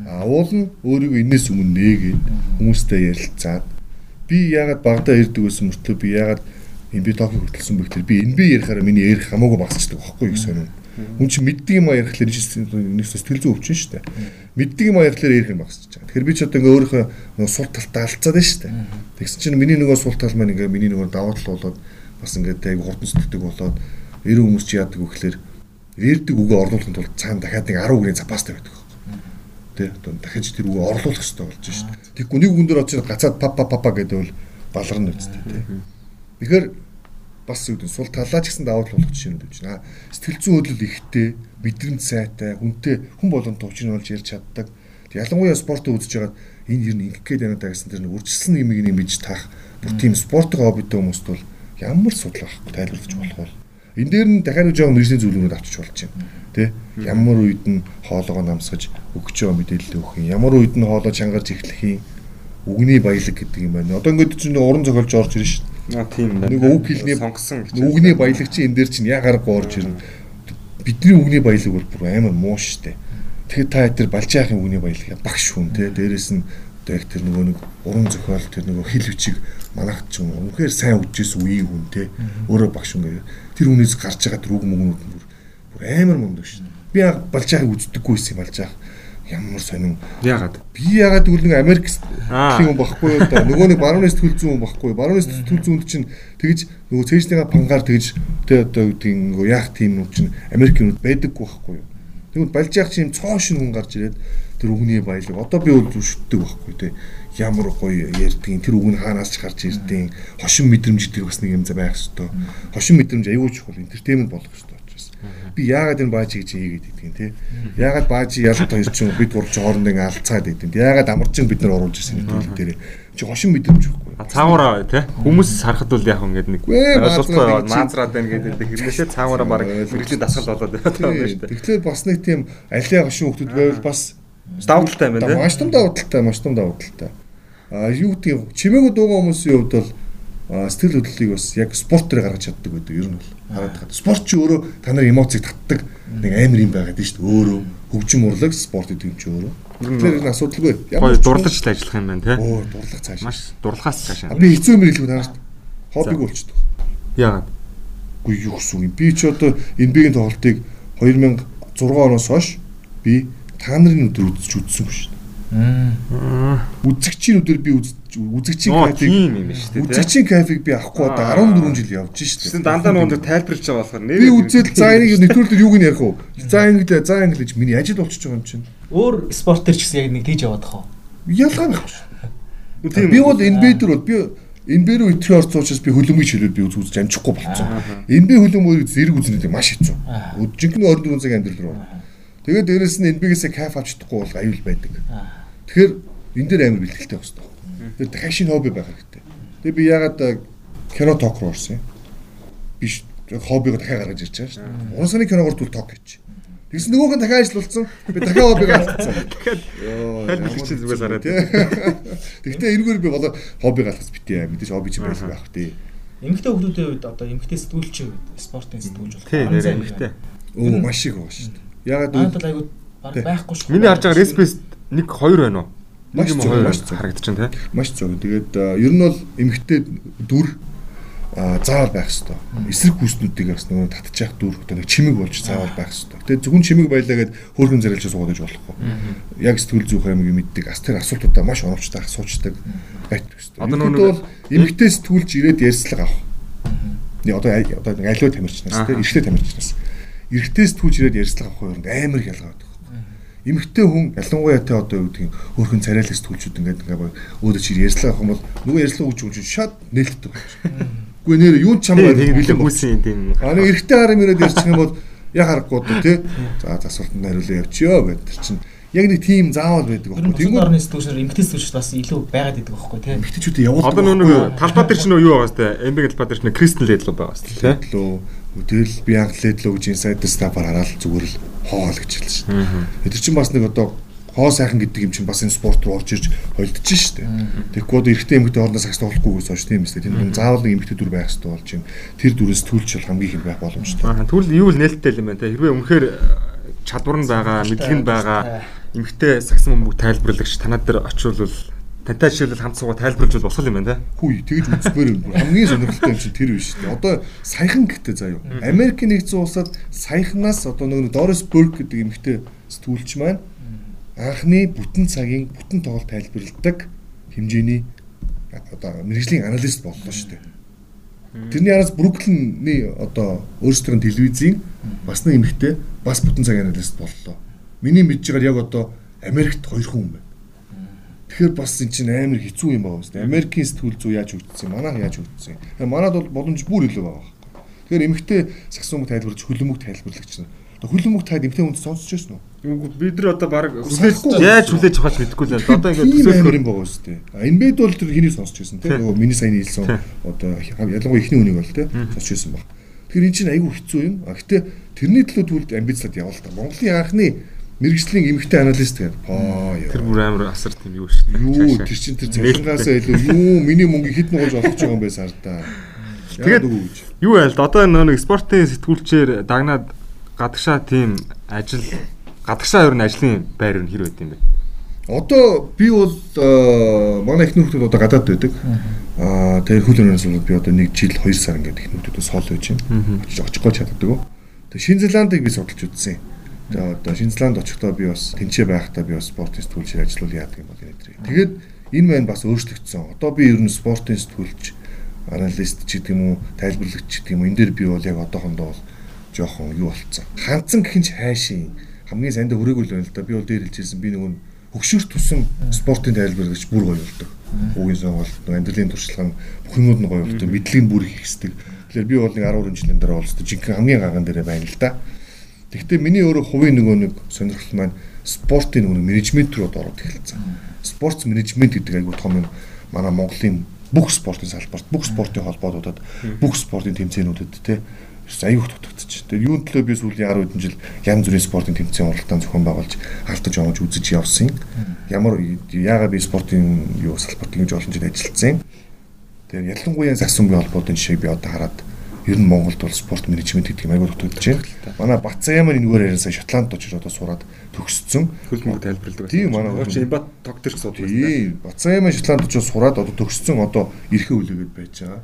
Speaker 2: А уул нь өөрийгөө энэс өмнө нээгээд хүмүүстэй ярилцаад би яагаад багада ирдэг байсан мөртлөө би яагаад би Токио хүртэлсэн бэ гэхээр би би ярихаараа миний ярих хамаагүй багасчдаг байхгүй их сонирм. Хүн чинь мэддэг юм а ярихлаар нэг сэтгэл зүй өвчин шүү дээ. Мэддэг юм а ярихлаар ярих юм багасч байгаа. Тэгэхээр би ч одоо ингээ өөрийнхөө нөгөө сул талтаа алдцаад байна шүү дээ. Тэгсэн чинь миний нөгөө сул тал маань ингээ миний нөгөө даваа тал болоод бас ингээ айгу хурдан сэтгэдэг болоод 90 хүмүүс чи яадаг вэ гэхээр ярддаг үгээ орлуулахын тулд цаана дахиад нэг 10 үгийн запастай байдаг тэ одоо дахиж тэр үгээ орлуулах хэрэгтэй болж шүү дээ. Тэгвэл нэг үгэн дээр очиж гацаад папа папа гэдэг бол баларна үстэй тэ. Тэгэхээр бас үүдэн сул талаа ч гэсэн давуу тал болох жишээнүүд байж байна. Сэтгэл зүйн хөдөл ихтэй, мэдрэмж сайтай, хүнтэй хүн болон төвчин болж ярьж чаддаг. Ялангуяа спортоо үзэж байгаад энэ ер нь ингэх гээд байна даа гэсэн тэр үржилсэн юм ийг нэмж таах бүр тийм спортоо хоббитэй хүмүүст бол ямар судлах тайлбарлаж болох вэ? Энэ дээр нь дахиад нэг жоохон мэржлийн зүйлүүд авчиж болж байна. Тэ? Ямар үед нь хоолоогоо намсгаж өгч байгаа мэдээлэл өгөх юм. Ямар үед нь хоолоо чангарч эхлэх юм. Үгний баялаг гэдэг юм байна. Одоо ингээд чинь уран зохиолж орж ирж шин
Speaker 1: Аа тийм байна.
Speaker 2: Нэг үг хэлний
Speaker 1: сонгосон
Speaker 2: үгний баялаг чи энэ дээр чинь яг аргагүй орж ирнэ. Бидний үгний баялаг бол бүр амар муу штэ. Тэгэхээр та тэр балжаахын үгний баялаг багш хүн те дээрэс нь одоо яг тэр нөгөө нэг уран зохиол тэр нөгөө хил хүчиг манайх ч юм үнэхээр сайн үжижсэн үеийн хүн те өөрөө багш хүн гэх тэр хүнээс гарч байгаа тэр үг мөгнүүд бүр бүр амар мундаг шин. Би балжаахыг үздэггүй байсан балжаах ямар сонин
Speaker 1: яагаад?
Speaker 2: Би яагаад гэвэл нэг Америк юм багхгүй юу да нөгөө нэг барууны сэтгүүл зүүн багхгүй барууны сэтгүүл зүүнд чинь тэгж нөгөө цээжлийнхаа пангаар тэгж тэ одоо гэдэг нөгөө яах тийм юм чинь Америкнууд байдаггүй багхгүй юу? Тэгвэл балж яах чинь цоо шин хүн гарч ирээд тэр үгний баялаг. Одоо би бол зүшддэг багхгүй тэ ямар гоё ярьдгийг тэр үг нь хаанаас ч гарч ирдэг хошин мэдрэмж гэдэг бас нэг юм за байх хэвээр хошин мэдрэмж аюул чухал. Энтертеймент болох хэвээр би яагаад энэ баажи гэж хийгээд идэгин те? Яагаад баажи ялт хоёр ч бид гурч хооронд ингээ алцаад идэв яагаад амарчин бид нар оруулж ирсэн гэдэг дээр чи хошин мэдрэмж өгөхгүй
Speaker 1: цаавараа те? Хүмүүс харахад бол яг ингээд нэг? Ойлголцоо маазраад байна гэдэг хэрнээсээ цаавараа баг мэрэгжлийн дасгал болоод байна шүү дээ.
Speaker 2: Тэгэхээр бас нэг тийм алиа хошин хүмүүс байвал бас
Speaker 1: давуу талтай юм байна те?
Speaker 2: маш том давуу талтай маш том давуу талтай а юу гэдэг чимээгүй дуугаа хүмүүсийн хувьд бол сэтгэл хөдлөлийг бас яг спорт дээр гаргаж чаддаг гэдэг ер нь бол хараад байгаа. Спорт чи өөрөө та нар эмоцийг татдаг нэг амар юм байгаад тийм шүү дээ. Өөрөө хөгжим урлаг спорт гэдэг юм чи өөрөө. Тэгэхээр энэ асуудалгүй.
Speaker 1: Ямар дурлаж л ажиллах юм байна те.
Speaker 2: Оо дурлах цааш.
Speaker 1: Маш дурлахаас цааш.
Speaker 2: Би хэцүү юм хэлгүй танаас хоббиг болчихдог.
Speaker 1: Яагаад?
Speaker 2: Үгүй юу гэсэн юм. Би ч одоо NBA-ийн тоглолтыг 2006 оноос хойш би та нарын өдөр үзэж үзсэн шүү дээ. Үзэгчийн өдөр би үзэгчийн
Speaker 1: кафег тийм юм шүү дээ.
Speaker 2: Үзэгчийн кафег би авахгүй одоо 14 жил явж шүү
Speaker 1: дээ. Дандаа нөгөө тайлбарлаж байгаа болохоор
Speaker 2: нэр би үзэл за энийг нэвтрүүлэлт юуг нь ярих вэ? За ингэ за ингэ гэж миний ажил болчихж байгаа юм чинь.
Speaker 3: Өөр спортер ч гэсэн яг нэг тийж яваад хаа.
Speaker 2: Ялгаа байхгүй шүү. Би бол NBA дээр бол би NBA руу итгэх орцоочос би хөлөмгөж хэлээд би үзэж амжихгүй болцсон. NBA хөлөмгөөр зэрэг үзнэ маш хэцүү. Жинхэнэ 24 цагийн амьдрал руу. Тэгээд дээрэс нь NBA-гээс кайф авч чадахгүй бол аюул байдаг. Тэгэхээр энэ дээр амар бэлтгэлтэй байх хэрэгтэй. Тэгээд дахиад шинэ хобби байх хэрэгтэй. Тэгээд би ягаад кино ток руу орсон юм? Биш хоббиго дахиад гаргаж ирж байгаа шүү дээ. Уран санааны киногоор түл ток гэж. Тэгс нөгөөх нь дахиад ажиллуулсан. Би дахиад хоббиг алдсан.
Speaker 1: Дахиад тайлбарлаж чинь зүгээс хараад.
Speaker 2: Тэгтээ энэгээр би болоо хоббиг алдсан битээ. Мэдээж хобби ч байх байх тий.
Speaker 3: Эмэгтэй хүмүүсийн үед одоо эмэгтэй сэтгүүлч спортын сэтгүүлч болох.
Speaker 1: Тийм нэр эмэгтэй.
Speaker 2: Өө маш их байгаа шүү дээ.
Speaker 3: Ягаад бол айгуу байхгүй шүү.
Speaker 1: Миний харж байгаа респес 1 2 байна уу?
Speaker 2: Маш зөв
Speaker 1: харагдаж байна тий.
Speaker 2: Маш зөв. Тэгээд ер нь бол эмэгтэй дүр заавал байх хэрэгтэй. Эсрэг хүснүүдийг бас нөгөө татчих дүр одоо нэг чимэг болж заавал байх хэрэгтэй. Тэгээд зөвхөн чимэг байлаа гэд хөөрхөн зэрэлж суугаад гэж болохгүй. Яг сэтгэл зүйх аймаг мэддэг. Ас тэр асуултуудаа маш оновчтой асуучдаг байдаг хэрэгтэй. Одоо нөгөө бол эмэгтэй сэтгүүлж ирээд ярьслага авах. Нэг одоо одоо нэг аливаа тамирчнаас тийм эрэгтэй тамирчнаас эрэгтэй сэтгүүлж ирээд ярьслага авах хоёр амар их ялгаа байдаг эмэгтэй хүн ялангуяа тэ одоо юу гэдэг хөөрхөн царайлаг сэтгүүлчүүд ингээд ингээд өөдөө чи ярьслага авах юм бол нөгөө ярьслага өгч өгч шат нээлттэй байна. Үгүй нэр юу ч чамаа
Speaker 1: бэлэн хүүсийн тийм.
Speaker 2: А нэг эрэгтэй харам ирээд ярьчих юм бол яг харахгүй доо тий. За засвартанд хариулаа явчихё гэдэг чинь яг нэг тийм заавал байдаг
Speaker 3: байхгүй. Тэнгүүд орны сэтгүүлчээр эмгтээс сэтгүүлч бас илүү байгаад идэг байхгүй тий.
Speaker 2: Эмгтээчүүдээ явуулдаг.
Speaker 1: Одоо нөгөө талбай дээр чинь юу байгаа сте? Эмбэг талбай дээр чинь Кристен Ледло байгаа сте тий.
Speaker 2: Тэгэл би анх Ледло гэж инсайдер стафаар хараад зүгээр л хоол гэж хэлсэн шүү. Тэр чинь бас нэг одоо хоо сайхан гэдэг юм чинь бас энэ спорт руу орж ирж холдож штэ. Тэгэхгүй одоо эрэгтэй эмэгтэй хоорондоо сакс тоглохгүйгээс хойш тийм үстэй. Тэр заавал нэг эмэгтэй дүр байх хэрэгтэй болж юм. Тэр дүрээс төлж бол хамгийн их байх боломжтой.
Speaker 1: Тэгвэл юу л нээлттэй юм байна те. Хэрвээ үнэхээр э, чадвар нь байгаа, мэдлэг нь байгаа эмэгтэй сакс мөмбөг тайлбарлагч танад дээр очивол тантай жишээлбэл хамт суугаа тайлбарлаж болох юм байна те.
Speaker 2: Хүй тэгж үзмээр юм. Хамгийн сонирхолтой юм чинь тэр биш үү. Одоо саяхан гэхдээ заа юу. Америкийн нэгдсэн улсад саяханаас одоо нэг Doris Burke гэдэг эмэгтэй сэтгүүлч маань анхны бүтэн цагийн бүтэн тоглолт тайлбарладаг хэмжээний одоо мэрэгжлийн аналист боллоо шүү дээ. Тэрний араас Бруклинний одоо өөрсдийн телевизийн бас нэг эмэгтэй бас бүтэн цагийн аналист боллоо. Миний мэдж байгаар яг одоо Америкт хоёр хүн байна. Тэгэхээр бас энэ чинь амар хэцүү юм байна шүү дээ. Америкийн сэтгүүл зүй яаж өгдсөн, манайх яаж өгдсөн. Тэгэхээр манад бол боломж бүр илүү байгаа. Тэгэхээр эмэгтэй саксоон тайлбарч хөлөмөг тайлбарлагч нь хөлөмөг таад эмтэй хүнд сонсч байсан уу?
Speaker 1: Бид нар одоо баг хүлээж яаж хүлээж авах мэдэхгүй л одоо
Speaker 2: ингээд төсөөлөх юм байгаа шүү дээ. Эмбед бол тэр хэнийг сонсч байсан те нөгөө миний сайн хэлсэн одоо ялангуяа ихний үнийг бол те сонсч байсан баг. Тэгэхээр эн чинь айгүй хэцүү юм. А гэтээ тэрний төлөө түлд амбицлаад явал та. Монголын анхны мэрэгжлийн эмэгтэй аналист гэдэг. Поо
Speaker 1: яа. Тэр бүр амар асар тийм юу шүү
Speaker 2: дээ. Юу тэр чин тэр цахилгаасаа илүү юу миний мөнгө хэд нугаж олгож байгаа юм бэ сардаа.
Speaker 1: Тэгээд юу байл одоо нэг спортын сэтгүүлчээр дагнаад гадагшаа тийм ажил гадагшаа ер нь ажлын байр нь хэр байд юм бэ?
Speaker 2: Одоо би бол манай их нөхдөд одоо гадаад байдаг. Аа тэр хөл өрөөс бол би одоо 1 жил 2 сар ингээд их нөхдөдөө соол байж байна. Очиж очихгүй чаддаг. Тэгээ Шинэ Зеландыг би судалж үзсэн. Тэгээ одоо Шинэ Зеланд очихдоо би бас тэнцээ байхдаа би бас спортын сэтгүүлчээр ажиллавал яадаг юм бол энэ. Тэгээд энэ маань бас өөрчлөгдсөн. Одоо би ер нь спортын сэтгүүлч аналист ч гэдэг юм уу, тайлбарлагч ч гэдэг юм уу. Энэ дээр би бол яг одоохондоо бол жоохон юу болцсон. Ханцан гэх юм чи хайшин хамгийн сайндаа хүрээгүй л байна л да. Би бол дээр хэлжсэн би нөгөө хөгшөрт тусан спортын тайлбарлагч бүр гоё болдог. Үгийн сонголт, амьдралын туршлага бүх юмуд нь гоё болдог. Мэдлэг нь бүр их хэсдэг. Тэгэхээр би бол нэг 10 жилийн дараа болстой жинхэнэ хамгийн гаган дээр байна л да. Гэхдээ миний өөрөө хувийн нөгөө нэг сонирхол маань спортын нөгөө менежмент рүү ороод эхэлсэн. Спортс менежмент гэдэг айгуу том юм. Манай Монголын бүх спортын салбарт, бүх спортын холбоотуудад, бүх спортын тэмцээнүүдэд те аюух дутагдчих. Тэгээд юун төлөө би сүүлийн 10 хэдэн жил янз бүрийн спортын тэмцээн уралдаан зохион байгуулж алдаж онож үзэж явсан. Ямар яагаад би спортын юу салбарт ингэж олон жил ажилласан. Тэгээд ялангуяа засвармын холбоотын жишээг би одоо хараад ер нь Монголд бол спорт менежмент гэдэг юм аягүй дутагдж байна. Манай Бацаямаа энэгээр яриасаа Шотланд очиж одоо сураад төгссөн.
Speaker 1: Хөлбөмбөг тайлбарладаг.
Speaker 2: Тийм манай
Speaker 1: Ууч Имбат тогтөрч судалсан.
Speaker 2: Тийм Бацаямаа Шотланд очиж сураад одоо төгссөн одоо эрхээ үлээгээд байж байгаа.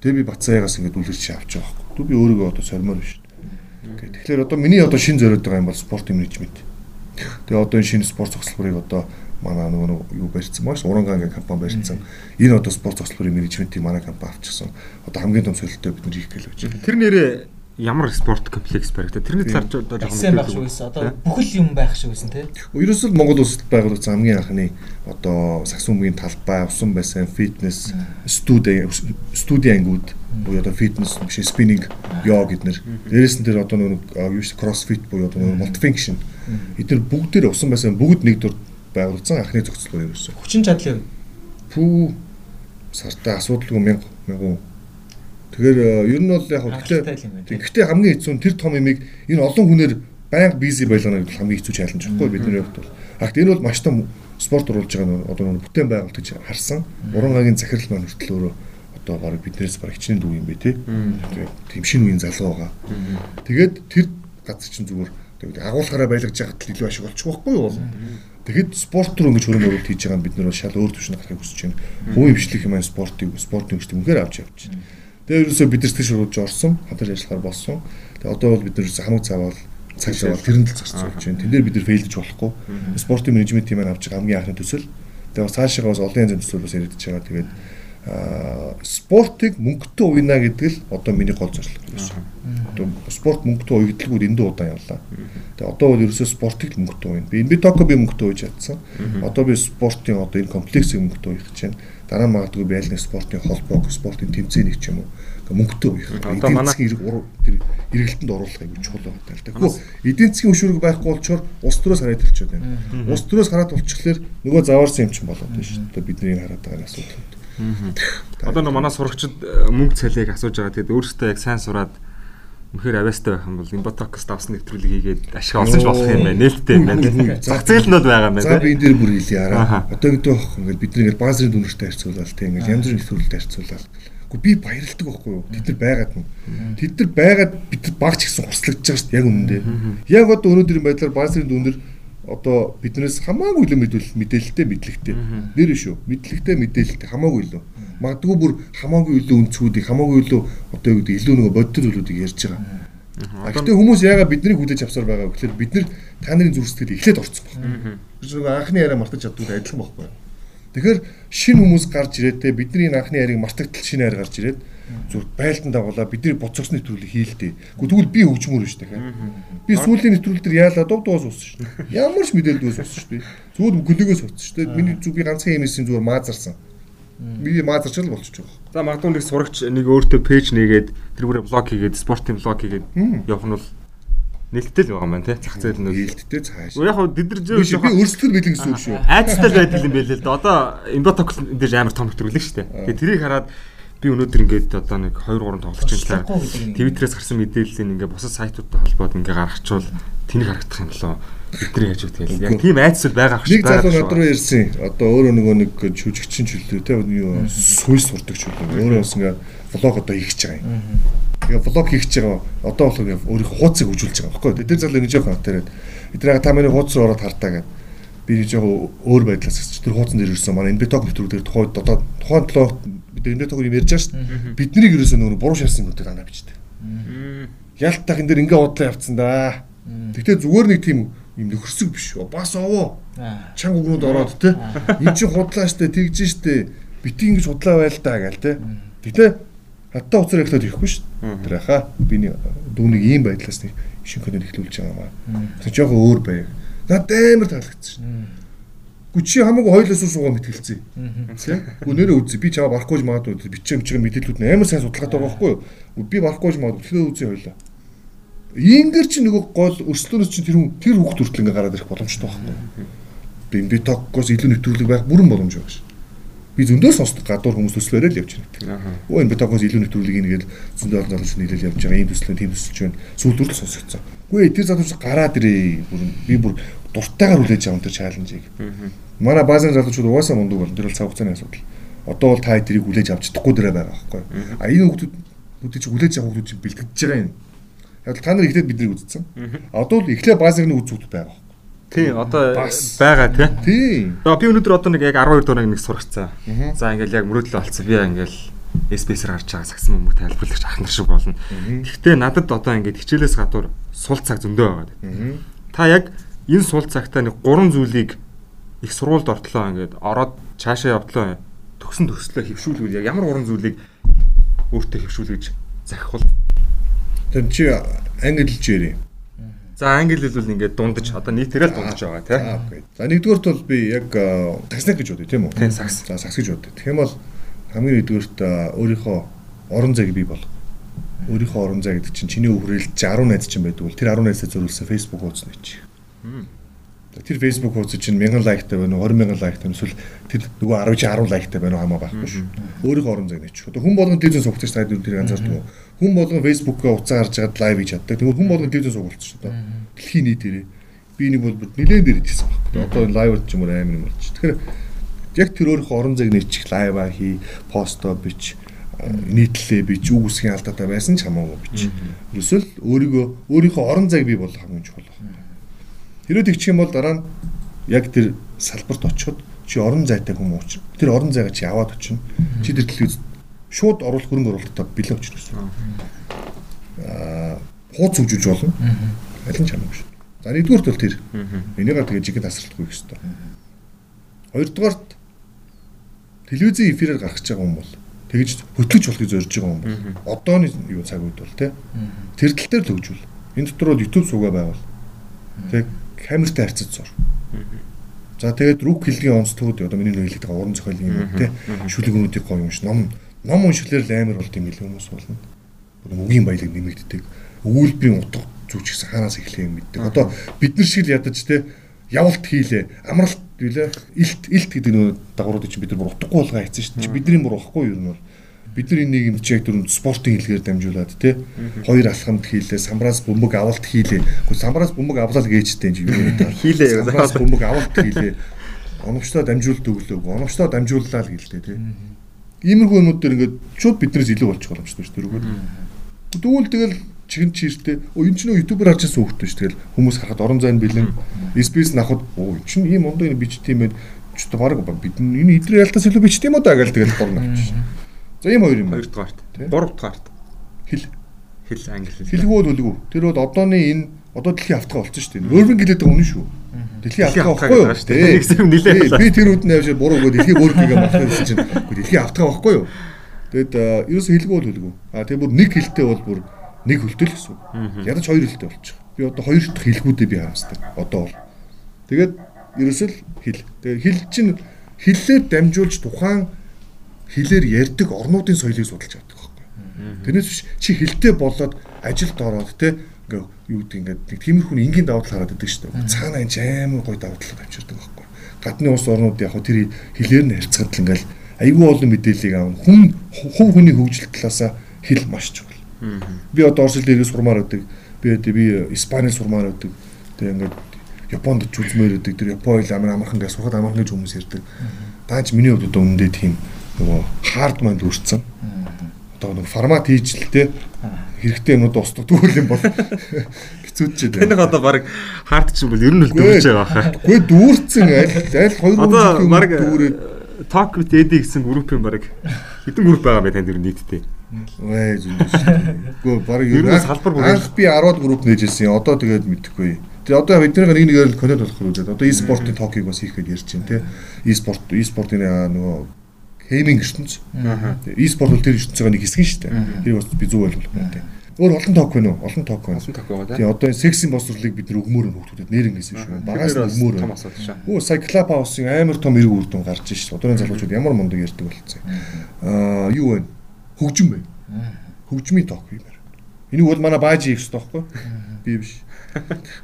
Speaker 2: Тэгээ би Бацаягаас ингээд үлгэрч авч байгаа байхгүй. Түр би өөрийгөө одоо сормоор биш. Тэгэхээр одоо миний одоо шин зориод байгаа юм бол спорт менежмент. Тэгээ одоо энэ шинэ спорт цогцлборыг одоо манай нөгөө юу барьсан маш Урангангийн компани барьсан. Энэ одоо спорт цогцлборын менежментийг манай компани авчихсан. Одоо хамгийн том солилттой бид нар хийх гэлээ гэж.
Speaker 1: Тэр нэрээ ямар спорт комплекс баригдаа тэрний талаар ч одоо
Speaker 3: жоохон байх шүү гэсэн одоо бүхэл юм байх шүү гэсэн тий.
Speaker 2: Ерөөсөө Монгол улсад байгуулагдсан хамгийн анхны одоо саксумгийн талбай, усан бассейн, фитнес, студи студи ангууд буюу одоо фитнес биш спиннинг, йог гэднэр. Дээрээс нь тэр одоо нэг юу ш кроссфит буюу одоо мультифункшн. Эдгээр бүгдээр усан бассейн бүгд нэг дур байгуулсан анхны зохицол буюу ерөөсөө.
Speaker 3: Хүчин чадал юм.
Speaker 2: Пүү сартаа асуудалгүй 1000 1000 Тэгэхээр э, ер нь бол яг гэхдээ гэхдээ хамгийн хэцүү нь тэр том имийг энэ олон хүнээр байнга бизи байлгана гэдэг хамгийн хэцүү чаленж байхгүй бидний хувьд бол. Хагт энэ бол маш том спорт оруулж байгаа нь одоо нэг бүтээн байгуулалт гэж харсан. Уран агийн захирал маань хүртэл өөрөө одоо баг биднээс баг хичнээн дүү юм бэ тий. Тийм шинэ үеийн залуу байгаа. Тэгээд тэр газар чинь зүгээр агуулгаараа байлгаж яхад илүү ашиг олчих واخгүй юу? Тэгэхэд спорт руу ингэж хөрөнгө оруулалт хийж байгаа бид нар шал өөр төвшөнд гарахыг хүсэж байна. Хувийн хвшлэх юм аа спортыг спортын хвшлэх үнээр авч явж байна. Тэгээ ерөөсөө бид нар тэгш шууд орсон, хатар ажиллахаар болсон. Тэгээ одоо бол бид нар хамаг цаавал цаашаа бол тэрэнд л зарцуулж байна. Тэн дээр бид нар фейлдэж болохгүй. Спортын менежмент тийм авч байгаа хамгийн анхны төсөл. Тэгээ бас цаашаа бас олон янзын төсөл бас яригдж байгаа. Тэгээд спортыг мөнгөтэй уйна гэдэг л одоо миний гол зорилго байсан. Одоо спорт мөнгөтэй уйгдлагууд эндээ удаан явлаа. Тэгээ одоо бол ерөөсөө спортыг мөнгөтэй уйна. Би би токо би мөнгөтэй ууж чадсан. Одоо би спортын одоо энэ комплексыг мөнгөтэй уйх гэж байна. Дараа магадгүй нэг спортын холбоог, спортын тэмцээнийг ч юм уу мөнгөтэй уйх. Одоо манай эргэлтэнд оруулах юм чухал байна л да. Тэгэхгүй эдийн засгийн хөшүүрэг байхгүй болчоор улс төрөөс хараад болчиход байна. Улс төрөөс хараад болчихлоор нөгөө заваарсан юм чинь болоод байна шүү дээ. Бидний хараад байгаа асуудал.
Speaker 1: Одоо нэг манай сурагчид э, мөнгө цалийг асууж байгаа. Тэгээд өөрөөсөө яг сайн сураад үнэхээр авьяастай байх юм бол Inbotox давсан нэвтрүүлгийг хийгээд ашиг олсон ч болох юм байна. Нээлттэй байна. Зах зээл нь бол байгаа юм байна.
Speaker 2: За би энэ дээр бүр хэлье араа. Одоо гэдэг байх ингээд бид нэг баазрын дүнэртэй харьцуулаад тийм ингээд янз бүрийн нэвтрүүлэлтэй харьцуулаад Гэхдээ би баярлдаг байхгүй юу? Тэд нар байгаад нь. Тэд нар байгаад бид багч гэсэн хуслагдж байгаа шүү дээ яг үнэндээ. Яг одоо өнөөдрийн байдлаар баазрын дүнэр одоо биднээс хамаагүй илүү мэдүүл мэдээлэлтэй мэдлэгтэй. Нэр шүү. Мэдлэгтэй мэдээлэлтэй хамаагүй илүү. Магадгүй бүр хамаагүй илүү өнцгүүдийг хамаагүй илүү одоо юу гэдэг илүү нөгөө бодит зүйлүүдийг ярьж байгаа. Гэхдээ хүмүүс яагаад биднийг хүлээж авсаар байгаа вэ гэхээр бид нар та нарын зүрх сэтгэл эхлээд орцсон байна. Бид нөгөө анхны яриа мартаж чаддгүй адилхан байхгүй. Тэгэхээр шинэ хүмүүс гарч ирээд те бидний анхны яриг мартагдтал шинэ хайр гарч ирээд зүр байлдан дагуулаа бидний боцогсны нэвтрүүлэг хийлдэ. Гэхдээ тэгвэл би хөгжмөр биш дахиад. Би сүүлийн нэвтрүүлэл дээр яалаа дов дуус уусан шүү дээ. Ямар ч мэдээлэл дуус уусан шүү дээ. Зүгээр гөлөөгөөс уусан шүү дээ. Миний зүг би ганцхан юмсэн зүгээр маазарсан. Би маазарч л болчихж байгаа.
Speaker 1: За магадгүй нэг сурагч нэг өөртөө пэйж нээгээд тэрүүрээ блог хийгээд спортын блог хийгээд явах нь бол нэлттэй л байгаа юм байна тий. Зах зээл нь
Speaker 2: нэлттэй цааш.
Speaker 1: Яг хөө дэдэрж
Speaker 2: би өөрсдөө бэлэн гэсэн үг шүү.
Speaker 1: Айцтай л байдаг юм байл л да. Одоо Inbotox дээр амар том хэвтрүүлээ шүү дээ. Тэгээ тэрийг хараад би өнөөдөр ингээд одоо нэг 2 3 тоглож байгаа талаар Твиттерээс гарсан мэдээллийг ингээд бусад сайтуудтай холбоод ингээд гаргачвал тэнийг харагдах юм болоо бидний яаж үгүй. яг тийм айцсэл байгаа
Speaker 2: ах шиг нэг залуу над руу ярьсан. Одоо өөрөө нөгөө нэг шүжигчин чөлөө те юу сүйс сурдаг чөлөө. Өөрөө бас ингээд влог одоо хийх гэж байгаа юм тэгээ влог хийх гэж байгаа одоо болохоор өөрийнхөө хуудсыг хөгжүүлж байгаа байхгүй тэр залуу нэг жоохон хатараад эдрээ та миний хуудас руу ороод хартаа гэдэг би нэг жоохон өөр байдлаас гэж тэр хуудсан дээр ирсэн манай энэ биток нэвтрүүл дээр тухайд одоо тухайн толоо бид төгөр юм ярьж байгаа шүү дээ. Биднийг ерөөсөө нөгөө буруу шаарсан нүдэд анаа бичдэг. Ялтах энэ дэр ингээ удлаа явцсан да. Гэтэ зүгээр нэг тийм юм нөхөрсөг биш. Бас овоо. Чанга өгнөд ороод те. Энд чинь худлаа штэ тэгж штэ. Бити ингэж худлаа байл та гээл те. Гэтэ хатта уцаар ихлээд ирэхгүй шүү дээ. Тэр хаа би дүүнийг ийм байдлаас нэг шинхэнээр ихлүүлж байгаа юм аа. Тэг жоохон өөр байг. Надад амар таалагдсан шүү. Гү чи хамаагүй хоёлоос суугаа мэтгэлцээ. Тийм. Гү нэрээ үзье. Би чамаа барахгүй ч магадгүй бичээ мчгээ мэдээлүүд нь амар сайн судалгаатай байгаа байхгүй юу? Би барахгүй ч магадгүй тэгэхээр үзье хоёлоо. Ингэр чи нөгөө гол өрслөөнөөс чи тэр тэр хүүхд хүртэл ингээ гараад ирэх боломжтой байхгүй юу? Би би токкоос илүү нэвтрүүлэг байх бүрэн боломж байгаа ш. Би зөндөө сонсдог гадуур хүмүүс төслөөрөө л явж байна. Өө энэ битокоос илүү нэвтрүүлэг ингээл зөндөө олон залууч нийлэл явж байгаа. Ийм төслөө тийм төсөлж байна. Сүүлдүр л сонсогдсон. Үгүй тэр залууч гараад ирээ. Би бүр дуртайгаар хүлээж аван тэр чаленжийг. Манай баазын залуучууд угаасаа мундаг болно. Тэр бол цаг хугацааны асуудал. Одоо бол та тэрийг хүлээж авч чадахгүй дээрээ байгаа байхгүй. А энэ хүмүүс бүгд чи хүлээж авах хүмүүс бэлтгэж байгаа юм. Яг та нар эхлээд биднийг үзсэн. Одоо л эхлээ баазын үзүүдэд байгаа.
Speaker 1: Тий, одоо байгаа тий.
Speaker 2: Тий.
Speaker 1: Одоо би өнөөдөр одоо нэг яг 12 дугаар нэг сурагцсан. За ингээл яг мөрөөдлөө олцсон. Би ингээл SBS-ээр гарч байгаа сагсан мөнгө тайлбарлагч ах нар шиг болно. Гэхдээ надад одоо ингээд хичээлээс гадуур сул цаг зөндөө байгаа. Та яг энэ сул цагтаа нэг гурван зүйлийг их сургуульд ортлоо ингээд ороод цаашаа явдлаа төгсөн төслөө хөвшүүлвэл яг ямар уран зүйлийг өөртөө хөвшүүлгэж захихвал
Speaker 2: тэр чи англи хэлж ярив.
Speaker 1: За англи хэлбэл ингээд дундаж одоо нийтээрээ л дундаж байгаа тийм.
Speaker 2: За нэгдүгээрт бол би яг такснак гэж бодъё тийм үү?
Speaker 1: Тийм сакс.
Speaker 2: За сакс гэж бодъё. Тэгэх юм бол хамгийн нэгдүгээрт өөрийнхөө орон зайг бий бол өөрийнхөө орон зай гэдэг чинь чиний өвөрөл 10 найз чинь байдаг бол тэр 10 найзаа зөрүүлсэн Facebook хуудас нэч тэр Facebook хуудас чинь 1000 лайктай байна уу 20000 лайктай эсвэл тэр нөгөө 10 чи 10 лайктай байна уу хамаа байхгүй шүү. Өөрийнхөө орон зайг нэч. Одоо хүн болгон телевизэн суугч таад тэр анзаардаг. Хүн болгон фейсбુકгээ утсаа гарч яагаад лайв хийж чаддаг. Тэгвэл хүн болгон телевизэн суулц шүү дээ. Дэлхийн нийтээрээ би нэг бол нэлээд дээр идсэн байхгүй. Одоо лайв ч юм уу амар юм болчих. Тэгэхээр яг тэр өөрийнхөө орон зайг нэчих лайва хий, посто бич нийтлэлээ би зүг үсгийн алдаатай байсан ч хамаагүй бич. Эсвэл өөрийгөө өөрийнхөө орон зайг бий болох хамгийн чухал байна. Хэрвээ тэгчих юм бол дараа нь яг тэр салбарт очиход чи орон зайтай хүмүүс учраас тэр орон зайгаа чи аваад очино. Чи тэр төлөв шууд оруулах хөрөнгө оруулалтаа бэлэн очиж гэсэн. Аа хууц хөгжүүлж болно. Алин ч хамаагүй шүү. За нэгдүгээрт бол тэр. Энийгээ тэгээ жигэд тасралтгүй гэх хэвээр. Хоёрдугаарт телевизийн эфирээр гаргаж байгаа хүн бол тэгж хөтлөж болохыг зорж байгаа хүн бол одооны юу цаг үед бол тий. Тэр тал дээр л хөгжүүл. Энэ дотор бол YouTube суугаа байвал. Тэг камертай харьцаж зур. За тэгээд рук хэлгийн онцлогууд одоо миний нэгэлдэг уран зохиолын юм тий шүлэг өнүүдийг гоё юмш ном ном уншлаар л амар болд юм илүү хүмүүс болно. Бүр үгийн баялаг нэмэгддэг. Өгүүлбэрийн утга зүуч гэсэн хаанаас эхлэх юм мэддэг. Одоо бид нар шиг л ядаж тий явалт хийлээ. Амралт билээ. Илт илт гэдэг нөө дагуур дэч бид нар бүр утгагүй болгоо хийсэн шүү дээ. Бидний бүр واخгүй юу юм бол бид нар энэ нийгэмд ч яг дөрөв спортын хэлгээр дамжуулаад те хоёр алхамд хийлээ самбраас бөмбөг авалт хийлээ. Гэхдээ самбраас бөмбөг авлал гэжтэй юм юм
Speaker 1: хийлээ.
Speaker 2: Самбраас бөмбөг авалт хийлээ. Оновчтой дамжуулт өглөөг. Оновчтой дамжууллаа л гэлтэй те. Иймэрхүү юмуд дээр ингээд шууд биднээс илүү болчих боломжтой шүү дээ. Тэгвэл тэгэл чихэн чиртэй оо энэ ч нөө ютубер харж байсан хүүхдтэй шүү тэгэл хүмүүс харахад орон зайн бэлэн спейс нахад оо энэ чинь ийм ондоо бичт юм байна ч одоо баг бид энэ идрээ ялтаас илүү бичт юм уу да гэж тэгэл дурна авчих. За ийм хоёр юм байна.
Speaker 1: Хоёрдугаарт. Гуравдугаарт.
Speaker 2: Хэл.
Speaker 1: Хэл англи хэл.
Speaker 2: Хэлгүй бол үлгүй. Тэр бол одооны энэ одоо дэлхийн автгаа болсон шүү дээ. Өрбөн гэлээд байгаа үнэн шүү. Дэлхийн автгаа байхгүй юу?
Speaker 1: Тийм нилээ.
Speaker 2: Би тэр үднээ авчи буруу гоо дэлхийн өөргийгээ махсан чинь дэлхийн автгаа байхгүй юу? Тэгэд ерөөсө хэлгүй бол үлгүй. А тэгээ бүр нэг хэлтэй бол бүр нэг хөлтөл гэсэн. Ядаж хоёр хөлтэй болчих. Би одоо хоёр дахь хэлгүүдээ би харамсдаг. Одоо бол. Тэгээд ерөөсөл хэл. Тэгээд хэл чинь хэллээр дамжуулж тухайн хэлээр ярьдаг орнуудын соёлыг судалж авдаг байхгүй. Тэрнээс биш чи хэлтэй болоод ажилд ороод те ингээ юу гэдэг ингээд нэг тиймэрхүү энгийн давуу тал хараад идэг шүү дээ. Цаана энэ амар гоё давуу тал авчирдаг байхгүй. Гадны улс орнууд яг тэр хэлээр нь харьцахад л ингээл айгүй олон мэдээллийг аав. Хүн хувь хүний хөгжил талаасаа хэл маш чухал. Би одоо Орос хэлээр сурмаар байдаг. Би одоо би Испанил сурмаар байдаг. Тэгээ ингээд Японд ч үзмээр байдаг. Тэр Япон хэл амар амархан гэж сурахад амархан гэж хүмүүс ярьдаг. Даач миний хувьд одоо өмнөдөө тийм нөгөө хард манд үрцэн. Одоо нэг формат хийж л те хэрэгтэй юмуд устдаг тэгвэл юм бол хэцүүдчихэд.
Speaker 1: Тэнийг одоо баг хард чинь бол ер нь л дүүрж байгаа хаа.
Speaker 2: Үгүй дүүрцэн аль аль хоёр
Speaker 1: одоо баг Talk with Eddie гэсэн группийн баг хэдэн групп байгаа бай танд ер нь нийтдээ.
Speaker 2: Вээ зүг шүү. Гэхдээ баг ер нь салбар бүр анх би 10-аад групп нээжсэн. Одоо тэгээд мэдэхгүй. Тэгээ одоо эдгээр нэг нэгээр л коннект болох үү. Одоо e-спортын токийг бас хийх гэж ярьж байна те. E-спорт e-спортын нөгөө хейминг ертөнц. E-спорт бол тэр ертөнцийн нэг хэсэг шүү дээ. Тэрийг бас би зөв ойлгох те. Өөр олон ток байна уу? Олон ток байна.
Speaker 1: Олон ток байгаа
Speaker 2: тийм. Одоо сексийн боловсролыг бид нар өгмөр нөхдөд нэр ингэсэн шүү. Багаас нь өгмөр.
Speaker 1: Том асуудал шаа.
Speaker 2: Өө сая клаб хаусын амар том эрг үрдэн гарч шээ. Одооны залуучууд ямар мундаг ярьдаг болцсон. Аа юу вэ? хөгжим байна. Хөгжмийн ток юм байна. Энийг бол манай баажи хийх хэрэгтэй байхгүй? Би биш.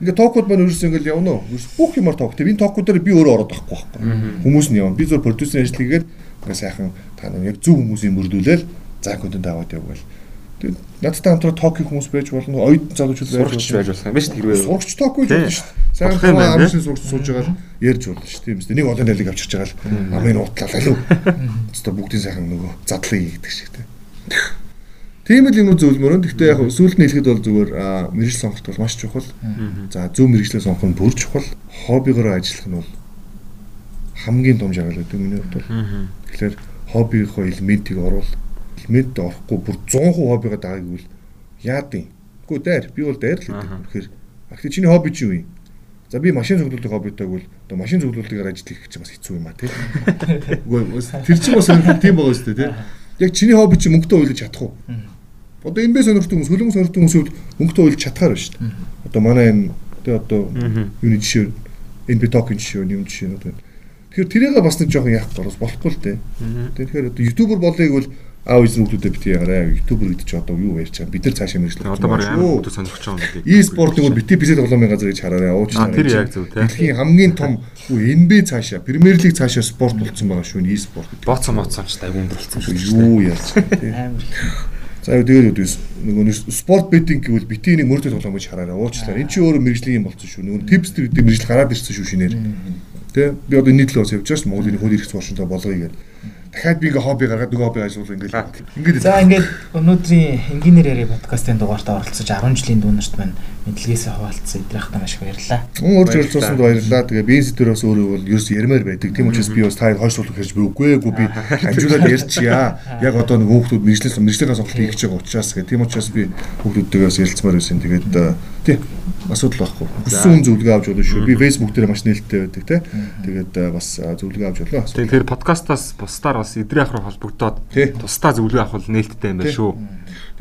Speaker 2: Ингээ токууд маань ерөөсөө ингээл явна уу? Бүх юмар ток. Тэгээ энэ токуудаар би өөрөө ороод байхгүй байхгүй. Хүмүүс нь явна. Би зөв продюсер ажил хийгээд ингээ сайхан та яг зөв хүмүүсийг мөрдүүлээл заа контент аваад явбал. Тэгээд надтай хамтраа токийн хүмүүс байж болно. Оюут залуучууд
Speaker 1: байж байж болох юм биш хэрвээ.
Speaker 2: Сурагч ток байж болно шүү дээ. Сайн хамаа амсын сурагч сууж байгаа л ярьж болно шүү дээ. Тийм үстэй. Нэг олон тайлыг авчирч байгаа л амын уутлал алив. Өөртөө бүгдийн сайхан нөгөө задлыг хийдэг шиг тийм. Тийм л юм зөвлөмөр. Гэхдээ яг сүүлд нь хэлэхэд бол зүгээр мэрэгжил сонголт бол маш чухал. За зөв мэрэгжлээ сонгох нь бүр чухал. Хоббигоор ажиллах нь бол хамгийн том жаргал гэдэг миний хувьд бол. Тэгэхээр хоббигийнхоо элементийг оруул. Элемент орохгүй бүр 100% хоббигаа дагаг гэвэл яадын. Үгүй дайр. Би бол дайр л гэдэг. Тэгэхээр ахти чиний хобби чи юу юм? За би машин цуглуулдаг хоббитай бол одоо машин цуглуулдгаар ажил хийх гэж бас хэцүү юм а тий. Үгүй тэр чинь бас тийм байгаа шүү дээ тий яг чиний хобби чи мөнгөтэй уйлж чадах уу? Одоо энэ бэ сонирхдаг хүмүүс, хөлбөмбөг сонирхдаг хүмүүсүүд мөнгөтэй уйлж чадхаар байна шүү дээ. Одоо манай энэ тэгээ одоо юуны жишээ энэ би токийн жишээ юм жишээ одоо. Тэгэхээр тэрийг бас нэг жоохон яах гараас болохгүй л дээ. Тэгэхээр одоо ютубер болыг бол аав эзэн хүмүүстэй бити ягараа ютубер гэдэг чи одоо юу ярьж байгаа? Бид нар цаашаа мэржлэх
Speaker 1: одоо баг амар хүмүүс сонирхож байгаа юм
Speaker 2: гэдэг. e-спортыг бол бити бисэд тоглоомын газар гэж хараарай. Ууч
Speaker 1: та тэр яг зөв тий.
Speaker 2: Дэлхийн хамгийн том NBA цаашаа Премьер лиг цаашаа спорт болсон байгаа шүү e-спорт
Speaker 1: боцсон моцсон ч айгүй өндөр болсон
Speaker 2: шүү юу ярьж байгаа тий. За юу тэгээд үдээс нөгөө нэг спорт бетинг гэвэл бити нэг мөрдөд тоглоом гэж хараарай. Уучлаарай. Энд чи өөрөө мэрэгжлийн юм болсон шүү. Нөгөө типс гэдэг мэрэгжил гараад ирсэн шүү шинээр. Тэ? Би одоо нийтлээ явж байгаа ш Монголын хөл ирэх цуушинтай болгоё гэдэг дахиад би ингээ хобби гаргаад нөгөө хобби ажуулах ингээ
Speaker 3: ингээд за ингээд өнөөдрийн энгийнээр яриа подкастын дугаартаа оролцож 10 жилийн дүүнерт маань мэдлэгээсээ хуваалцсан идрахтаа маш их баярлалаа.
Speaker 2: Өөр зорилцоосонд баярлалаа. Тэгээ би институтээс өөрөө бол ерөөс ярмаар байдаг. Тийм учраас би бас та хойшлуулах гэж би үгүй эгүй би амжуулаад ярьчихъя. Яг одоо нэг хүүхдүүд мэрэгчлээс мэрэгчлээс сонголт хийх гэж байгаа учраас. Гэх тийм учраас би хүүхдүүдтэйгээс ярилцмаар байсан. Тэгээд тийм асуудал байхгүй. Хүссэн хүн зөвлөгөө авч болно шүү. Би Facebook дээр маш нээлттэй байдаг те. Тэгээд бас зөвлөгөө авч болно.
Speaker 1: Тэгэхээр подкастаас бусдаар бас эдрийн ах руу холбогдоод тусдаа зөвлөгөө авах нээлттэй юм байна шүү.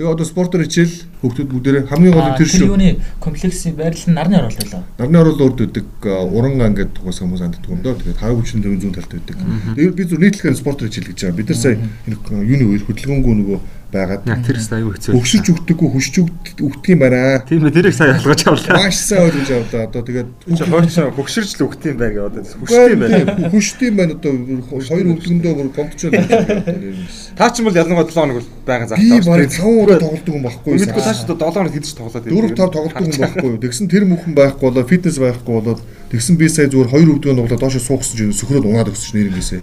Speaker 2: Тэгээ одоо спортоор хичээл хүүхдүүд бүгдээрээ хамгийн гол нь тэр шүү.
Speaker 3: Юуны комплексийн байрлал нь нарны оролт байлаа.
Speaker 2: Нарны оролт урд өгдөг уран ангид тугаас хүмүүс анддаг юм доо. Тэгээд хараа хүчин зүйн зүүн талд өгдөг. Тэгээд би зөв нийтлэхээр спортоор хичээл гэж байгаа. Бид нар сая юуны үйл хөдөлгөөнгөө нөгөө байгаад
Speaker 1: тэр их аюу хэцүү.
Speaker 2: Өгшөж өгдөггүй хөшж өгдөг юм байна.
Speaker 1: Тийм ээ тэрийг сайн ялгаж авлаа.
Speaker 2: Маш сайн ойлгож авлаа. Одоо тэгээд
Speaker 1: хойч хөгшөрч л өгдөг юм байна гэдэг одоо хөшдөг юм байна.
Speaker 2: Хөшдөг юм байна одоо хоёр өвдгөндөө бүр гомдчиход байна.
Speaker 1: Та ч юм бол ялангуяа 7 хоног бол байгаа
Speaker 2: зав. Би барыг 5 удаа тоглодог юм байхгүй.
Speaker 1: Мэдгүй тааш 7 хоног хэдэж тоглоод
Speaker 2: байна. Дөрөв тав тоглодог юм байхгүй. Тэгсэн тэр мөхөн байхгүй болоо фитнес байхгүй болоод тэгсэн би сая зүгээр хоёр өвдгөө тоглоод доошо суухсан чинь сөхрөөд унаад өгсөн чинь нэрнгээсээ.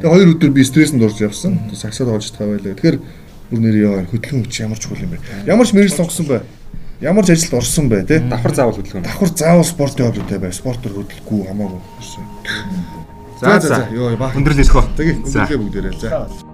Speaker 2: Тэгээ хоёр өдөр би стрессэнд орж явсан. Сагсаад олж тавай байлаа. Тэгэхээр бүр нэр яа хөдөлгөөн хүч ямар чухал юм бэ? Ямар ч мэрэгэл сонгосон бай. Ямар ч ажилд орсон бай тий.
Speaker 1: Давхар заавал хөдөлгөөн.
Speaker 2: Давхар заавал спортын хувьтай бай. Спортоор хөдөлгөхгүй хамаагүй.
Speaker 1: За за. Йоо баа. Өндөрлөж хөө.
Speaker 2: Тэгээ өндөрлөө бүгдээрээ. За.